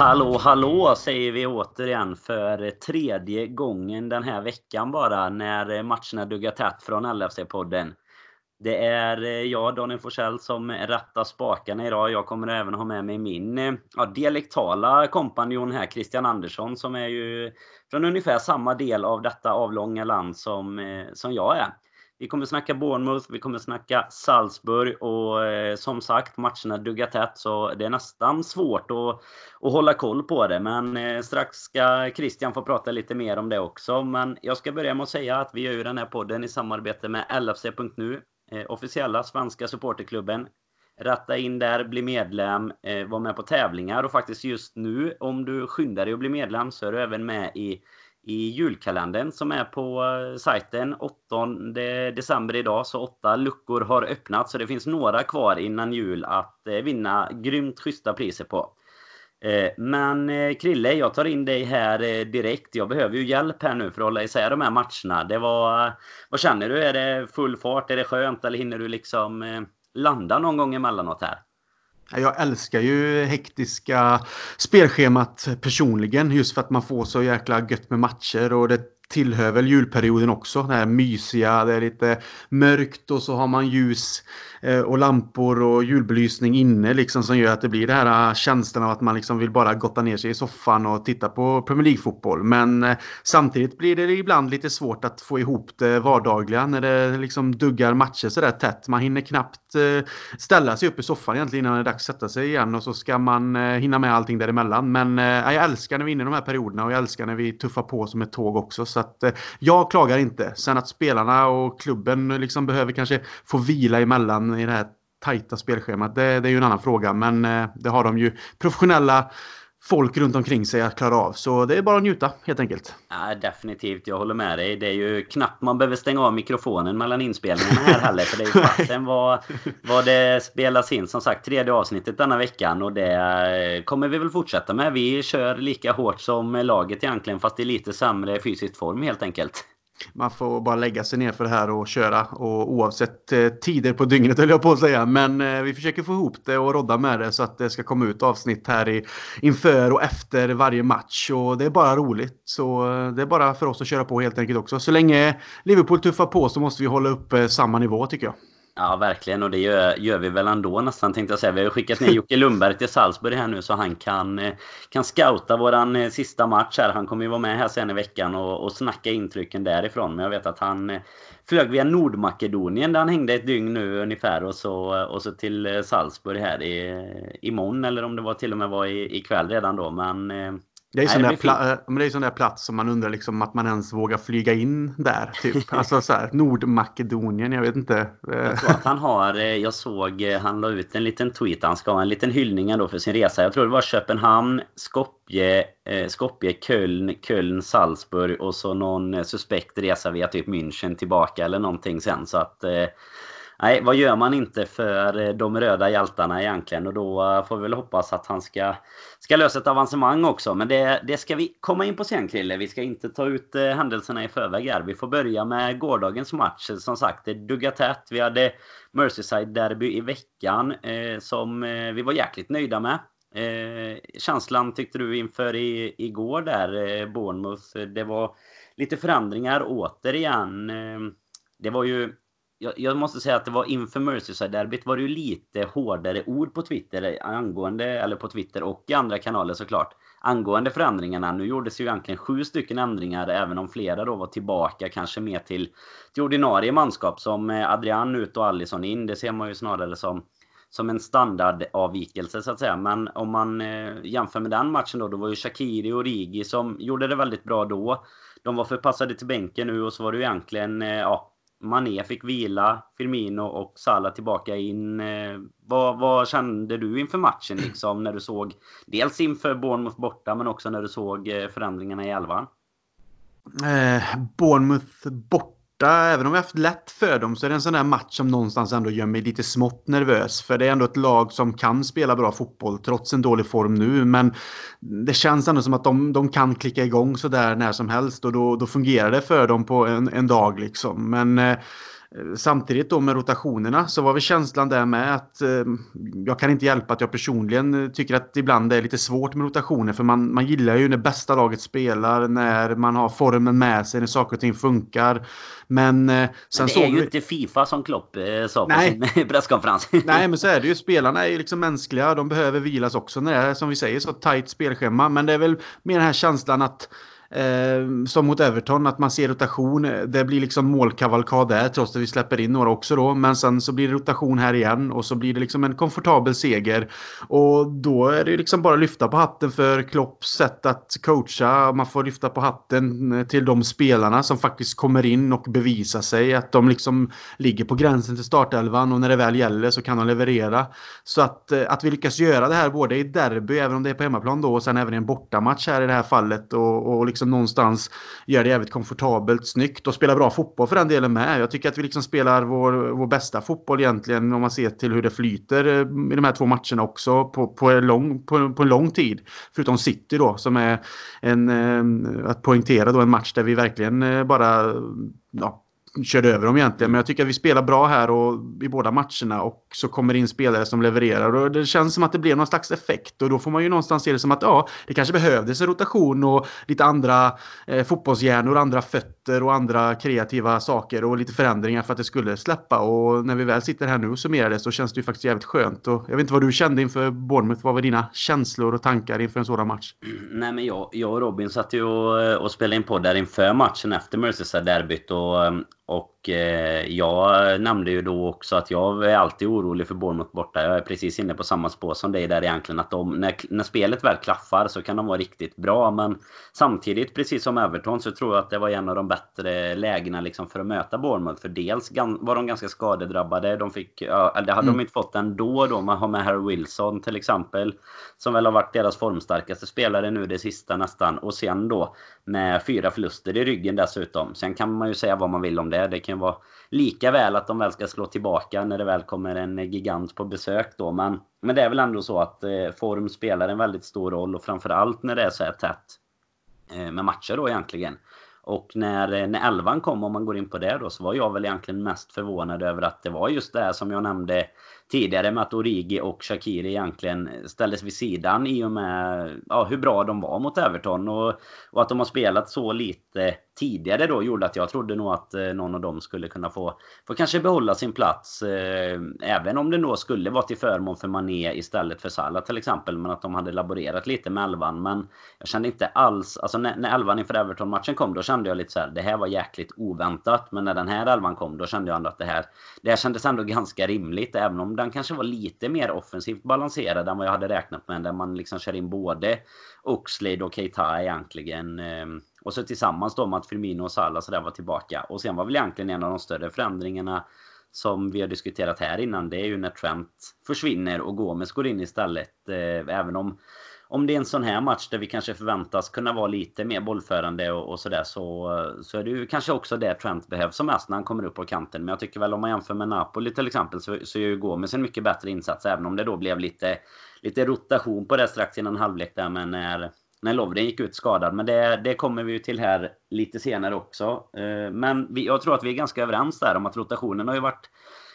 Hallå, hallå säger vi återigen för tredje gången den här veckan bara när matcherna duggar tätt från LFC-podden. Det är eh, jag, Daniel Forsell, som rattar spakarna idag. Jag kommer även ha med mig min eh, ja, dialektala kompanjon här, Christian Andersson, som är ju från ungefär samma del av detta avlånga land som, eh, som jag är. Vi kommer snacka Bournemouth, vi kommer snacka Salzburg och eh, som sagt matcherna duggar tätt så det är nästan svårt att, att hålla koll på det. Men eh, strax ska Christian få prata lite mer om det också. Men jag ska börja med att säga att vi gör ju den här podden i samarbete med LFC.nu, eh, officiella svenska supporterklubben. Ratta in där, bli medlem, eh, var med på tävlingar och faktiskt just nu om du skyndar dig att bli medlem så är du även med i i julkalendern som är på eh, sajten 8 december idag. Så åtta luckor har öppnat så det finns några kvar innan jul att eh, vinna grymt schyssta priser på. Eh, men Krille, jag tar in dig här direkt. Jag behöver ju hjälp här nu för att hålla isär de här matcherna. Det var, vad känner du? Är det full fart? Är det skönt? Eller hinner du liksom landa någon gång emellanåt här? Jag älskar ju hektiska spelschemat personligen just för att man får så jäkla gött med matcher och det tillhör väl julperioden också. Det här mysiga, det är lite mörkt och så har man ljus Eh, och lampor och julbelysning inne liksom som gör att det blir det här eh, känslan av att man liksom vill bara gotta ner sig i soffan och titta på Premier League-fotboll. Men eh, samtidigt blir det ibland lite svårt att få ihop det vardagliga när det liksom duggar matcher sådär tätt. Man hinner knappt ställa sig upp i soffan egentligen innan det är dags att sätta sig igen och så ska man hinna med allting däremellan. Men jag älskar när vi är inne i de här perioderna och jag älskar när vi tuffar på som ett tåg också. Så att jag klagar inte. Sen att spelarna och klubben liksom behöver kanske få vila emellan i det här tajta spelschemat, det, det är ju en annan fråga. Men eh, det har de ju professionella folk runt omkring sig att klara av. Så det är bara att njuta helt enkelt. Ja, definitivt, jag håller med dig. Det är ju knappt man behöver stänga av mikrofonen mellan inspelningarna här heller. För det är ju fasen vad, vad det spelas in. Som sagt, tredje avsnittet denna veckan. Och det kommer vi väl fortsätta med. Vi kör lika hårt som laget egentligen. Fast i lite sämre fysisk form helt enkelt man får bara lägga sig ner för det här och köra. Och oavsett eh, tider på dygnet höll jag på att säga. Men eh, vi försöker få ihop det och rodda med det så att det ska komma ut avsnitt här i, inför och efter varje match. Och det är bara roligt. Så eh, det är bara för oss att köra på helt enkelt också. Så länge Liverpool tuffar på så måste vi hålla upp eh, samma nivå tycker jag. Ja, verkligen. Och det gör, gör, vi väl ändå nästan tänkte jag säga. Vi har ju skickat ner Jocke Lundberg till Salzburg här nu så han kan, eh, kan scouta våran eh, sista match här. Han kommer ju vara med här sen i veckan och, och snacka intrycken därifrån. Men jag vet att han eh, flög via Nordmakedonien där han hängde ett dygn nu ungefär och så, och så till Salzburg här i, imorgon eller om det var till och med var i, ikväll redan då. Men det är ju sån, där pla- men det är sån där plats som man undrar liksom att man ens vågar flyga in där. Typ. Alltså så här, Nordmakedonien, jag vet inte. Jag tror att han har, eh, jag såg, eh, han la ut en liten tweet, han ska ha en liten hyllning ändå för sin resa. Jag tror det var Köpenhamn, Skopje, eh, Skopje, Köln, Köln, Salzburg och så någon suspekt resa via typ München tillbaka eller någonting sen. Så att nej, vad gör man inte för eh, de röda hjältarna egentligen? Och då eh, får vi väl hoppas att han ska, ska lösa ett avancemang också. Men det, det ska vi komma in på sen Krille. Vi ska inte ta ut eh, händelserna i förväg här. Vi får börja med gårdagens match. Som sagt, det duggar tätt. Vi hade Merseyside-derby i veckan eh, som vi var jäkligt nöjda med. Eh, känslan tyckte du inför i, igår där, eh, Bournemouth, det var lite förändringar återigen. Eh, det var ju jag, jag, måste säga att det var inför Merseyside-derbyt var det ju lite hårdare ord på Twitter angående, eller på Twitter och i andra kanaler såklart, angående förändringarna. Nu gjordes ju egentligen sju stycken ändringar, även om flera då var tillbaka kanske mer till, till ordinarie manskap som eh, Adrian ut och Allison in. Det ser man ju snarare som som en standardavvikelse så att säga. Men om man eh, jämför med den matchen då, då var ju Shakiri och Rigi som gjorde det väldigt bra då. De var förpassade till bänken nu och så var det ju egentligen, eh, ja, Mané fick vila, Firmino och Salah tillbaka in. Eh, vad, vad, kände du inför matchen liksom när du såg dels inför Bournemouth borta men också när du såg eh, förändringarna i elvan? Eh, Bournemouth borta även om vi haft lätt för dem så är det en sån där match som någonstans ändå gör mig lite smått nervös. För det är ändå ett lag som kan spela bra fotboll trots en dålig form nu. Men det känns ändå som att de, de kan klicka igång sådär när som helst och då, då fungerar det för dem på en, en dag liksom. Men eh, Samtidigt då med rotationerna så var vi känslan där med att eh, jag kan inte hjälpa att jag personligen tycker att ibland det är lite svårt med rotationer för man, man gillar ju när bästa laget spelar, när man har formen med sig, när saker och ting funkar. Men eh, sen men det är ju vi... inte Fifa som Klopp eh, sa på Nej. sin presskonferens. Nej, men så är det ju. Spelarna är ju liksom mänskliga. De behöver vilas också när det är som vi säger så tajt spelschema. Men det är väl mer den här känslan att Eh, som mot Everton, att man ser rotation. Det blir liksom målkavalkad där, trots att vi släpper in några också då. Men sen så blir det rotation här igen och så blir det liksom en komfortabel seger. Och då är det liksom bara att lyfta på hatten för Klopps sätt att coacha. Man får lyfta på hatten eh, till de spelarna som faktiskt kommer in och bevisar sig. Att de liksom ligger på gränsen till startelvan och när det väl gäller så kan de leverera. Så att, eh, att vi lyckas göra det här både i derby, även om det är på hemmaplan då, och sen även i en bortamatch här i det här fallet. Och, och liksom liksom någonstans gör det jävligt komfortabelt, snyggt och spelar bra fotboll för den delen med. Jag tycker att vi liksom spelar vår, vår bästa fotboll egentligen om man ser till hur det flyter eh, i de här två matcherna också på, på, en, lång, på, på en lång tid. Förutom City då som är en, eh, att poängtera då en match där vi verkligen eh, bara ja, körde över dem egentligen. Men jag tycker att vi spelar bra här och i båda matcherna och så kommer det in spelare som levererar och det känns som att det blev någon slags effekt och då får man ju någonstans se det som att ja, det kanske behövdes en rotation och lite andra eh, fotbollshjärnor, andra fötter och andra kreativa saker och lite förändringar för att det skulle släppa och när vi väl sitter här nu och summerar det så känns det ju faktiskt jävligt skönt och jag vet inte vad du kände inför Bournemouth, vad var dina känslor och tankar inför en sådan match? Nej men jag, jag och Robin satt ju och, och spelade in podd där inför matchen efter Merseyside-derbyt och och eh, jag nämnde ju då också att jag är alltid orolig för Bournemouth borta. Jag är precis inne på samma spår som dig där egentligen. Att de, när, när spelet väl klaffar så kan de vara riktigt bra. Men samtidigt, precis som Everton, så tror jag att det var en av de bättre lägena liksom för att möta Bournemouth. För dels var de ganska skadedrabbade. De fick, ja, det hade mm. de inte fått ändå då. Man har med Harry Wilson till exempel. Som väl har varit deras formstarkaste spelare nu det sista nästan. Och sen då med fyra förluster i ryggen dessutom. Sen kan man ju säga vad man vill om det. Det kan vara lika väl att de väl ska slå tillbaka när det väl kommer en gigant på besök då. Men, men det är väl ändå så att eh, form spelar en väldigt stor roll och framförallt när det är så här tätt eh, med matcher då egentligen. Och när, eh, när elvan kom, om man går in på det då, så var jag väl egentligen mest förvånad över att det var just det som jag nämnde tidigare med att Origi och Shakiri egentligen ställdes vid sidan i och med ja, hur bra de var mot Everton. Och, och att de har spelat så lite tidigare då gjorde att jag trodde nog att eh, någon av dem skulle kunna få, få kanske behålla sin plats. Eh, även om det då skulle vara till förmån för Mané istället för Salah till exempel. Men att de hade laborerat lite med elvan. Men jag kände inte alls, alltså när, när elvan inför Everton-matchen kom då kände jag lite så här, det här var jäkligt oväntat. Men när den här elvan kom då kände jag ändå att det här, det här kändes ändå ganska rimligt. Även om den kanske var lite mer offensivt balanserad än vad jag hade räknat med. Där man liksom kör in både Oxlade och Keita egentligen. Eh, och så tillsammans då med att Firmino och Salah sådär var tillbaka. Och sen var väl egentligen en av de större förändringarna som vi har diskuterat här innan. Det är ju när Trent försvinner och Gomes går in istället. Eh, även om om det är en sån här match där vi kanske förväntas kunna vara lite mer bollförande och, och sådär så, så är det ju kanske också det Trent behövs som mest när han kommer upp på kanten. Men jag tycker väl om man jämför med Napoli till exempel så, så gör ju Gomes en mycket bättre insats även om det då blev lite, lite rotation på det strax innan halvlek där men när, när Lovren gick ut skadad. Men det, det kommer vi ju till här lite senare också. Eh, men vi, jag tror att vi är ganska överens där om att rotationen har ju varit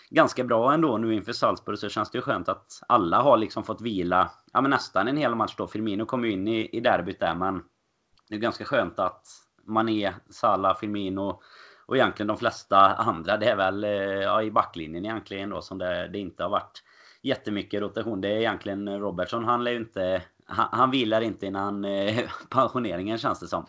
ganska bra ändå nu inför Salzburg så känns det ju skönt att alla har liksom fått vila ja, men nästan en hel match då. Firmino kom ju in i, i derbyt där men det är ganska skönt att Mané, Salah, Firmino och egentligen de flesta andra det är väl eh, ja, i backlinjen egentligen då som det, det inte har varit jättemycket rotation. Det är egentligen Robertson. Han lär ju inte han, han vilar inte innan eh, pensioneringen känns det som.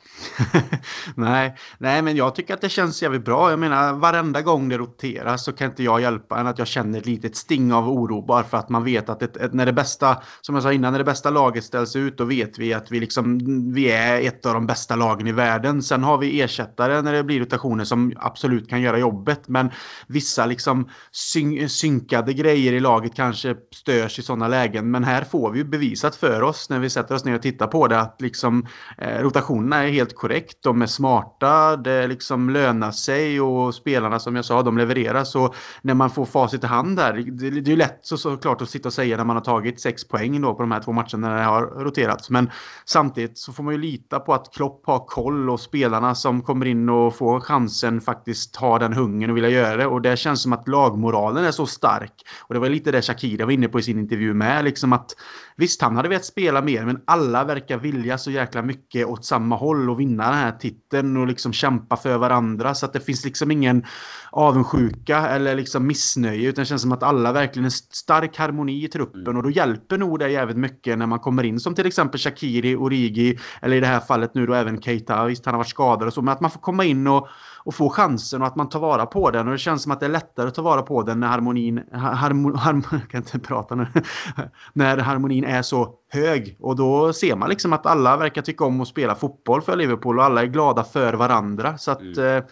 nej, nej, men jag tycker att det känns jävligt bra. Jag menar, varenda gång det roteras så kan inte jag hjälpa än att jag känner ett litet sting av oro bara för att man vet att ett, ett, när det bästa, som jag sa innan, när det bästa laget ställs ut då vet vi att vi liksom, vi är ett av de bästa lagen i världen. Sen har vi ersättare när det blir rotationer som absolut kan göra jobbet, men vissa liksom syn, synkade grejer i laget kanske störs i sådana lägen. Men här får vi ju bevisat för oss oss när vi sätter oss ner och tittar på det att liksom eh, rotationerna är helt korrekt. De är smarta, det liksom lönar sig och spelarna som jag sa, de levererar. Så när man får facit i hand där, det, det är ju lätt så, såklart att sitta och säga när man har tagit sex poäng då på de här två matcherna när det har roterats. Men samtidigt så får man ju lita på att Klopp har koll och spelarna som kommer in och får chansen faktiskt har den hungern och vill göra det. Och det känns som att lagmoralen är så stark. Och det var lite det Shakira var inne på i sin intervju med. Liksom att Visst, han hade velat spela mer, men alla verkar vilja så jäkla mycket åt samma håll och vinna den här titeln och liksom kämpa för varandra. Så att det finns liksom ingen avundsjuka eller liksom missnöje, utan det känns som att alla verkligen är stark harmoni i truppen mm. och då hjälper nog det jävligt mycket när man kommer in som till exempel Shakiri, Origi eller i det här fallet nu då även Keita. Visst, han har varit skadad och så, men att man får komma in och och få chansen och att man tar vara på den. Och det känns som att det är lättare att ta vara på den när harmonin, harmon, harmon, kan inte prata nu, när harmonin är så hög. Och då ser man liksom att alla verkar tycka om att spela fotboll för Liverpool och alla är glada för varandra. Så att mm. eh,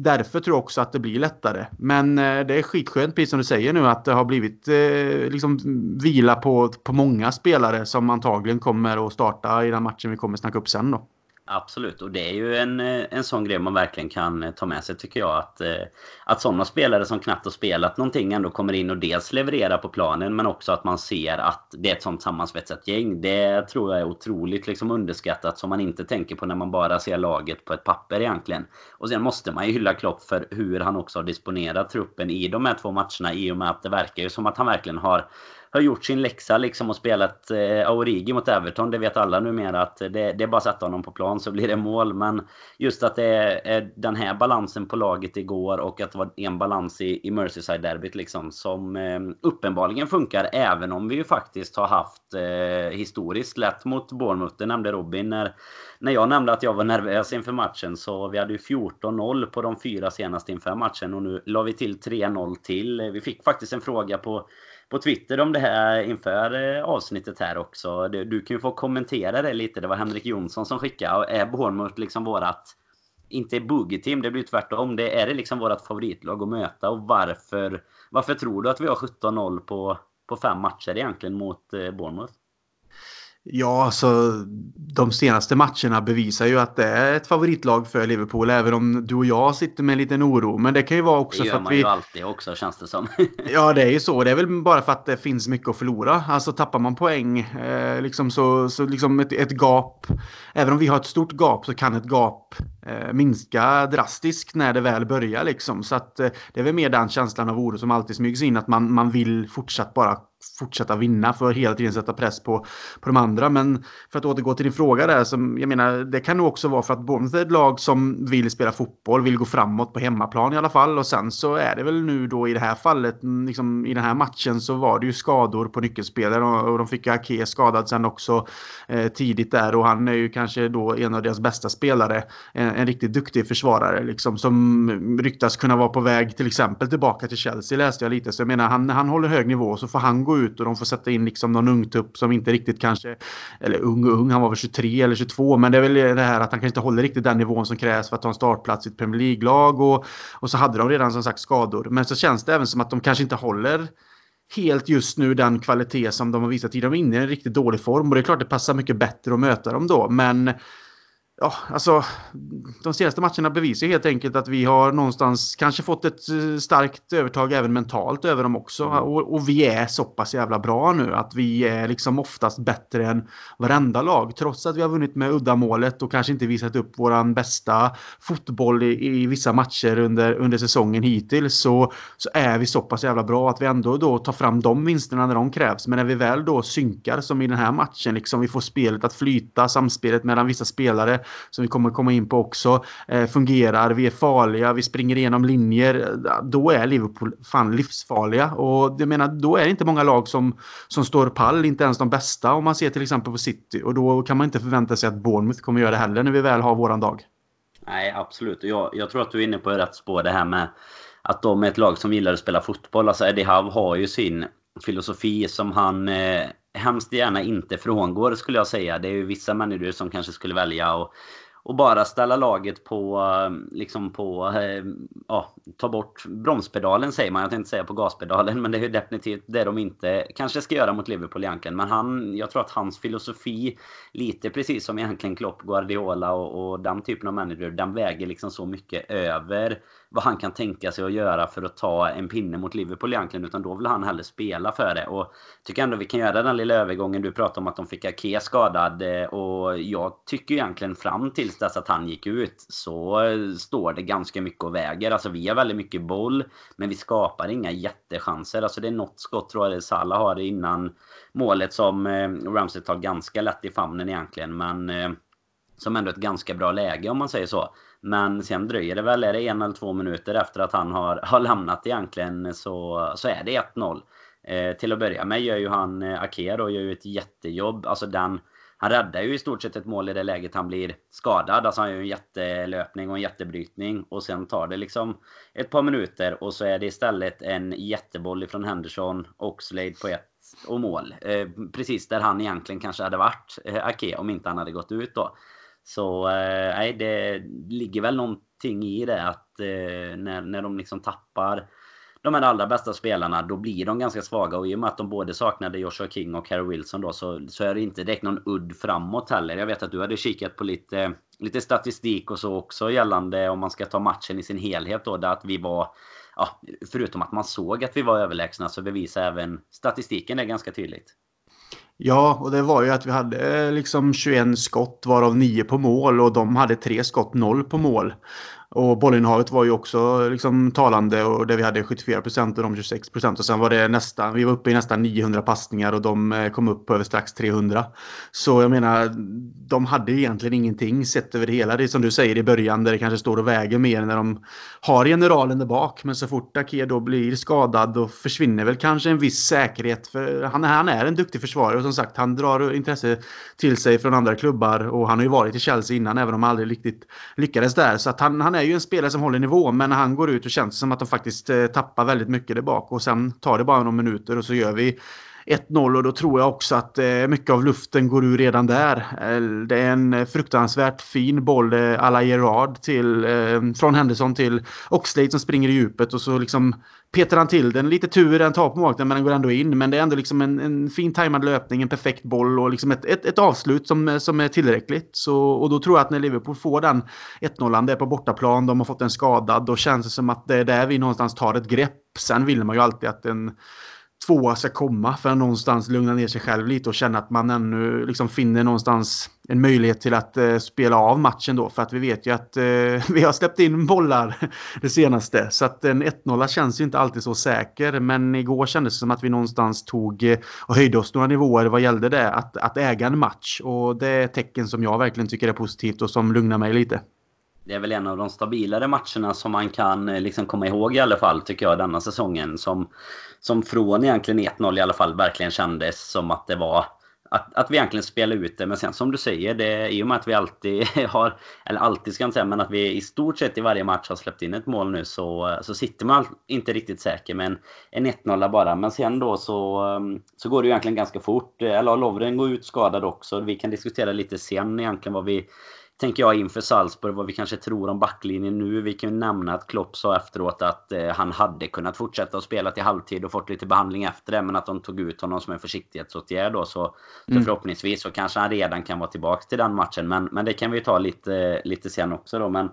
Därför tror jag också att det blir lättare. Men eh, det är skitskönt, precis som du säger nu, att det har blivit eh, liksom vila på, på många spelare som antagligen kommer att starta i den matchen vi kommer snacka upp sen då. Absolut, och det är ju en, eh, en sån grej man verkligen kan eh, ta med sig tycker jag. Att, eh, att sådana spelare som knappt har spelat någonting ändå kommer in och dels levererar på planen men också att man ser att det är ett sånt sammansvetsat gäng. Det tror jag är otroligt liksom underskattat som man inte tänker på när man bara ser laget på ett papper egentligen. Och sen måste man ju hylla Klopp för hur han också har disponerat truppen i de här två matcherna i och med att det verkar ju som att han verkligen har har gjort sin läxa liksom och spelat eh, Aurigi mot Everton. Det vet alla numera att det, det är bara att sätta honom på plan så blir det mål. Men just att det är, är den här balansen på laget igår och att det var en balans i, i Merseyside-derbyt liksom som eh, uppenbarligen funkar även om vi ju faktiskt har haft eh, historiskt lätt mot Bournemouth. Det nämnde Robin när, när jag nämnde att jag var nervös inför matchen så vi hade ju 14-0 på de fyra senaste inför matchen och nu la vi till 3-0 till. Vi fick faktiskt en fråga på på Twitter om det här inför eh, avsnittet här också. Du, du kan ju få kommentera det lite. Det var Henrik Jonsson som skickade. Är Bournemouth liksom vårat inte boogie-team, det blir tvärtom. Det är det liksom vårt favoritlag att möta och varför varför tror du att vi har 17-0 på, på fem matcher egentligen mot eh, Bournemouth? Ja, alltså de senaste matcherna bevisar ju att det är ett favoritlag för Liverpool, även om du och jag sitter med en liten oro. Men det kan ju vara också för att vi... Det gör man ju alltid också, känns det som. ja, det är ju så. Det är väl bara för att det finns mycket att förlora. Alltså tappar man poäng, eh, liksom så, så liksom ett, ett gap. Även om vi har ett stort gap så kan ett gap eh, minska drastiskt när det väl börjar liksom. Så att eh, det är väl mer den känslan av oro som alltid smygs in, att man, man vill fortsatt bara fortsätta vinna för att hela tiden sätta press på, på de andra. Men för att återgå till din fråga där, som, jag menar, det kan nog också vara för att Bournemouth är ett lag som vill spela fotboll, vill gå framåt på hemmaplan i alla fall. Och sen så är det väl nu då i det här fallet, liksom, i den här matchen så var det ju skador på nyckelspelare och, och de fick Ake skadad sen också eh, tidigt där och han är ju kanske då en av deras bästa spelare. En, en riktigt duktig försvarare liksom som ryktas kunna vara på väg till exempel tillbaka till Chelsea läste jag lite. Så jag menar, han, han håller hög nivå så får han gå ut och de får sätta in liksom någon ungtupp som inte riktigt kanske, eller ung och ung, han var väl 23 eller 22, men det är väl det här att han kanske inte håller riktigt den nivån som krävs för att ta en startplats i ett Premier League-lag och, och så hade de redan som sagt skador. Men så känns det även som att de kanske inte håller helt just nu den kvalitet som de har visat tidigare. De är inne i en riktigt dålig form och det är klart det passar mycket bättre att möta dem då, men Ja, alltså de senaste matcherna bevisar helt enkelt att vi har någonstans kanske fått ett eh, starkt övertag även mentalt över dem också. Mm. Och, och, vi är så pass jävla bra nu att vi är liksom oftast bättre än varenda lag. Trots att vi har vunnit med uddamålet och kanske inte visat upp våran bästa fotboll i, i vissa matcher under, under säsongen hittills så, så är vi så pass jävla bra att vi ändå då tar fram de vinsterna när de krävs. Men när vi väl då synkar som i den här matchen, liksom vi får spelet att flyta, samspelet mellan vissa spelare som vi kommer komma in på också, eh, fungerar. Vi är farliga, vi springer igenom linjer. Då är Liverpool fan livsfarliga. Och jag menar, då är det inte många lag som, som står pall, inte ens de bästa om man ser till exempel på City. Och då kan man inte förvänta sig att Bournemouth kommer göra det heller när vi väl har våran dag. Nej, absolut. Jag, jag tror att du är inne på rätt spår det här med att de är ett lag som gillar att spela fotboll. Alltså Eddie Howe har ju sin filosofi som han eh, hemskt gärna inte frångår skulle jag säga. Det är ju vissa människor som kanske skulle välja att och bara ställa laget på, eh, liksom på, eh, ja, ta bort bromspedalen säger man. Jag tänkte säga på gaspedalen, men det är definitivt det de inte kanske ska göra mot Liverpool egentligen. Men han, jag tror att hans filosofi, lite precis som egentligen Klopp, Guardiola och, och den typen av manager, den väger liksom så mycket över vad han kan tänka sig att göra för att ta en pinne mot Liverpool egentligen. Utan då vill han hellre spela för det. Och tycker ändå vi kan göra den lilla övergången. Du pratade om att de fick Ake skadad. Eh, och jag tycker egentligen fram till tills dess att han gick ut så står det ganska mycket och väger. Alltså vi har väldigt mycket boll. Men vi skapar inga jättechanser. Alltså det är något skott tror jag det Salah har innan målet som eh, Ramsey tar ganska lätt i famnen egentligen. Men eh, som ändå ett ganska bra läge om man säger så. Men sen dröjer det väl, är det en eller två minuter efter att han har, har lämnat egentligen så, så är det 1-0. Eh, till att börja med gör ju han, eh, Akero gör ju ett jättejobb. Alltså den, han räddar ju i stort sett ett mål i det läget han blir skadad. Alltså han gör en jättelöpning och en jättebrytning. Och sen tar det liksom ett par minuter och så är det istället en jätteboll ifrån Henderson, Oxlade på ett och mål. Eh, precis där han egentligen kanske hade varit, eh, Ake, om inte han hade gått ut då. Så eh, nej, det ligger väl någonting i det att eh, när, när de liksom tappar de här allra bästa spelarna, då blir de ganska svaga. Och i och med att de både saknade Joshua King och Harry Wilson då, så, så är det inte direkt någon udd framåt heller. Jag vet att du hade kikat på lite, lite statistik och så också gällande om man ska ta matchen i sin helhet då, där att vi var Ja, förutom att man såg att vi var överlägsna så bevisar även statistiken det ganska tydligt. Ja, och det var ju att vi hade eh, liksom 21 skott varav 9 på mål och de hade 3 skott, 0 på mål. Och bollinnehavet var ju också liksom talande och där vi hade 74 procent och de 26 procent. Och sen var det nästan, vi var uppe i nästan 900 passningar och de eh, kom upp på över strax 300. Så jag menar, de hade egentligen ingenting sett över det hela. Det är som du säger i början där det kanske står och väger mer när de har generalen där bak. Men så fort Ake då blir skadad då försvinner väl kanske en viss säkerhet. För han, han är en duktig försvarare och som sagt han drar intresse till sig från andra klubbar och han har ju varit i Chelsea innan även om han aldrig riktigt lyckades där. Så att han, han är ju en spelare som håller nivå, men när han går ut och känns som att de faktiskt eh, tappar väldigt mycket där bak. Och sen tar det bara några minuter och så gör vi 1-0 och då tror jag också att eh, mycket av luften går ur redan där. Eh, det är en eh, fruktansvärt fin boll à la Gerard till, från Henderson till Oxlade som springer i djupet och så liksom petar han till den. Lite tur den tar på målvakten men den går ändå in. Men det är ändå liksom en, en fin tajmad löpning, en perfekt boll och liksom ett, ett, ett, avslut som, som är tillräckligt. Så, och då tror jag att när Liverpool får den 1-0, det är på bortaplan, de har fått en skadad, då känns det som att det är där vi någonstans tar ett grepp. Sen vill man ju alltid att en tvåa ska komma för att någonstans lugna ner sig själv lite och känna att man ännu liksom finner någonstans en möjlighet till att eh, spela av matchen då. För att vi vet ju att eh, vi har släppt in bollar det senaste. Så att en 1-0 känns ju inte alltid så säker. Men igår kändes det som att vi någonstans tog eh, och höjde oss några nivåer vad gällde det. Att, att äga en match. Och det är tecken som jag verkligen tycker är positivt och som lugnar mig lite. Det är väl en av de stabilare matcherna som man kan eh, liksom komma ihåg i alla fall, tycker jag, denna säsongen. Som, som från egentligen 1-0 i alla fall verkligen kändes som att det var att, att vi egentligen spelar ut det. Men sen som du säger, det, i och med att vi alltid har, eller alltid ska jag inte säga, men att vi i stort sett i varje match har släppt in ett mål nu så, så sitter man inte riktigt säker med en, en 1-0 bara. Men sen då så, mm, så går det ju egentligen ganska fort. Eller Lovren går ut skadad också. Vi kan diskutera lite sen egentligen vad vi tänker jag inför Salzburg vad vi kanske tror om backlinjen nu. Vi kan ju nämna att Klopp sa efteråt att eh, han hade kunnat fortsätta att spela till halvtid och fått lite behandling efter det. Men att de tog ut honom som en försiktighetsåtgärd då. Så, mm. så förhoppningsvis så kanske han redan kan vara tillbaka till den matchen. Men, men det kan vi ta lite, lite sen också då. Men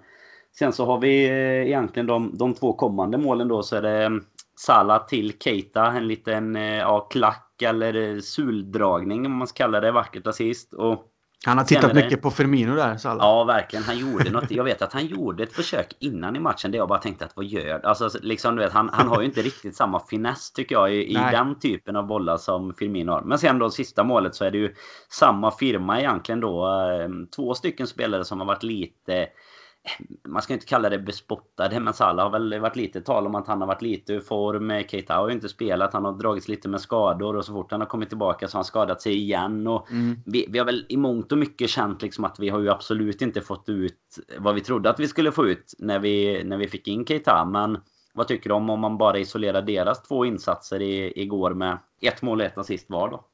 sen så har vi eh, egentligen de, de två kommande målen då. Så är det mm, Salah till Keita. En liten eh, ja, klack eller eh, suldragning om man ska kalla det. Vackert assist. Och han har tittat mycket på Firmino där, Salah. Ja, verkligen. Han gjorde något. Jag vet att han gjorde ett försök innan i matchen där jag bara tänkte att vad gör Alltså, liksom, du vet, han, han har ju inte riktigt samma finess tycker jag i, i den typen av bollar som Firmino har. Men sen då sista målet så är det ju samma firma egentligen då. Eh, två stycken spelare som har varit lite man ska inte kalla det bespottade, men Salah har väl varit lite tal om att han har varit lite ur form. Keita har ju inte spelat, han har dragits lite med skador och så fort han har kommit tillbaka så har han skadat sig igen. Och mm. vi, vi, har väl i mångt och mycket känt liksom att vi har ju absolut inte fått ut vad vi trodde att vi skulle få ut när vi, när vi fick in Keita. Men vad tycker du om om man bara isolerar deras två insatser i, igår med ett mål och ett assist var då?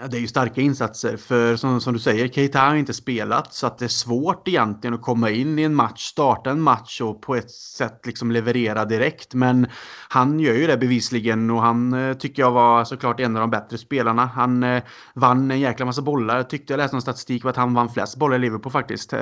Ja, det är ju starka insatser för som, som du säger, Keita har inte spelat så att det är svårt egentligen att komma in i en match, starta en match och på ett sätt liksom leverera direkt. Men han gör ju det bevisligen och han eh, tycker jag var såklart en av de bättre spelarna. Han eh, vann en jäkla massa bollar. Jag tyckte jag läste någon statistik på att han vann flest bollar i Liverpool faktiskt. Eh,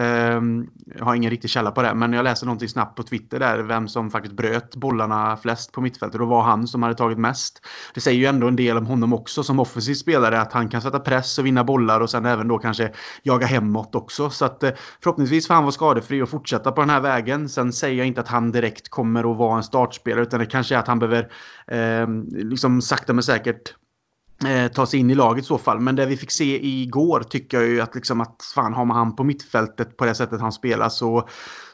jag har ingen riktig källa på det, men jag läste någonting snabbt på Twitter där, vem som faktiskt bröt bollarna flest på mittfältet. Och var han som hade tagit mest. Det säger ju ändå en del om honom också som offensiv spelare, att han han kan sätta press och vinna bollar och sen även då kanske jaga hemåt också. Så att eh, förhoppningsvis får han vara skadefri och fortsätta på den här vägen. Sen säger jag inte att han direkt kommer att vara en startspelare utan det kanske är att han behöver eh, liksom sakta men säkert eh, ta sig in i laget i så fall. Men det vi fick se igår tycker jag ju att liksom att fan har man han på mittfältet på det sättet han spelar så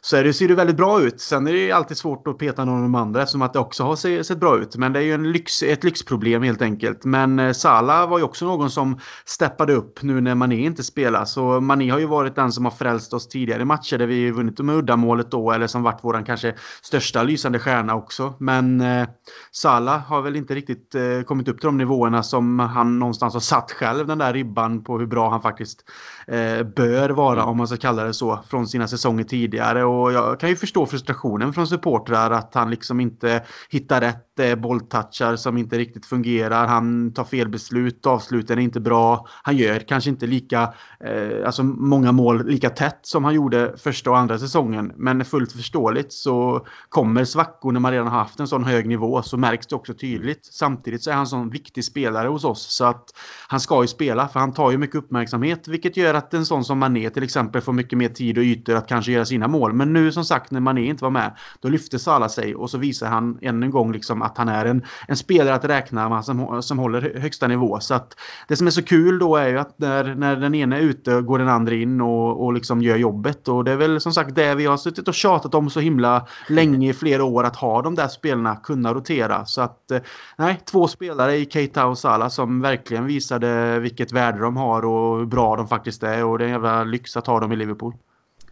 så är det, ser det väldigt bra ut. Sen är det ju alltid svårt att peta någon av de andra eftersom att det också har sett bra ut. Men det är ju en lyx, ett lyxproblem helt enkelt. Men eh, Sala var ju också någon som steppade upp nu när Mané inte spelar. Så Mané har ju varit den som har frälst oss tidigare i matcher där vi vunnit med uddamålet då eller som varit våran kanske största lysande stjärna också. Men eh, Sala har väl inte riktigt eh, kommit upp till de nivåerna som han någonstans har satt själv den där ribban på hur bra han faktiskt eh, bör vara om man ska kalla det så från sina säsonger tidigare och jag kan ju förstå frustrationen från supportrar att han liksom inte hittar rätt det är bolltouchar som inte riktigt fungerar. Han tar fel beslut, avsluten är inte bra. Han gör kanske inte lika, eh, alltså många mål lika tätt som han gjorde första och andra säsongen. Men fullt förståeligt så kommer svackor när man redan har haft en sån hög nivå så märks det också tydligt. Samtidigt så är han en sån viktig spelare hos oss så att han ska ju spela för han tar ju mycket uppmärksamhet vilket gör att en sån som Mané till exempel får mycket mer tid och ytor att kanske göra sina mål. Men nu som sagt när Mané inte var med då lyfte Salah sig och så visar han än en gång liksom att han är en, en spelare att räkna med som, som håller högsta nivå. Så att det som är så kul då är ju att när, när den ena är ute går den andra in och, och liksom gör jobbet. Och det är väl som sagt det vi har suttit och tjatat om så himla länge i flera år att ha de där spelarna kunna rotera. Så att eh, nej, två spelare i Keita och Salah som verkligen visade vilket värde de har och hur bra de faktiskt är. Och det är en jävla lyx att ha dem i Liverpool.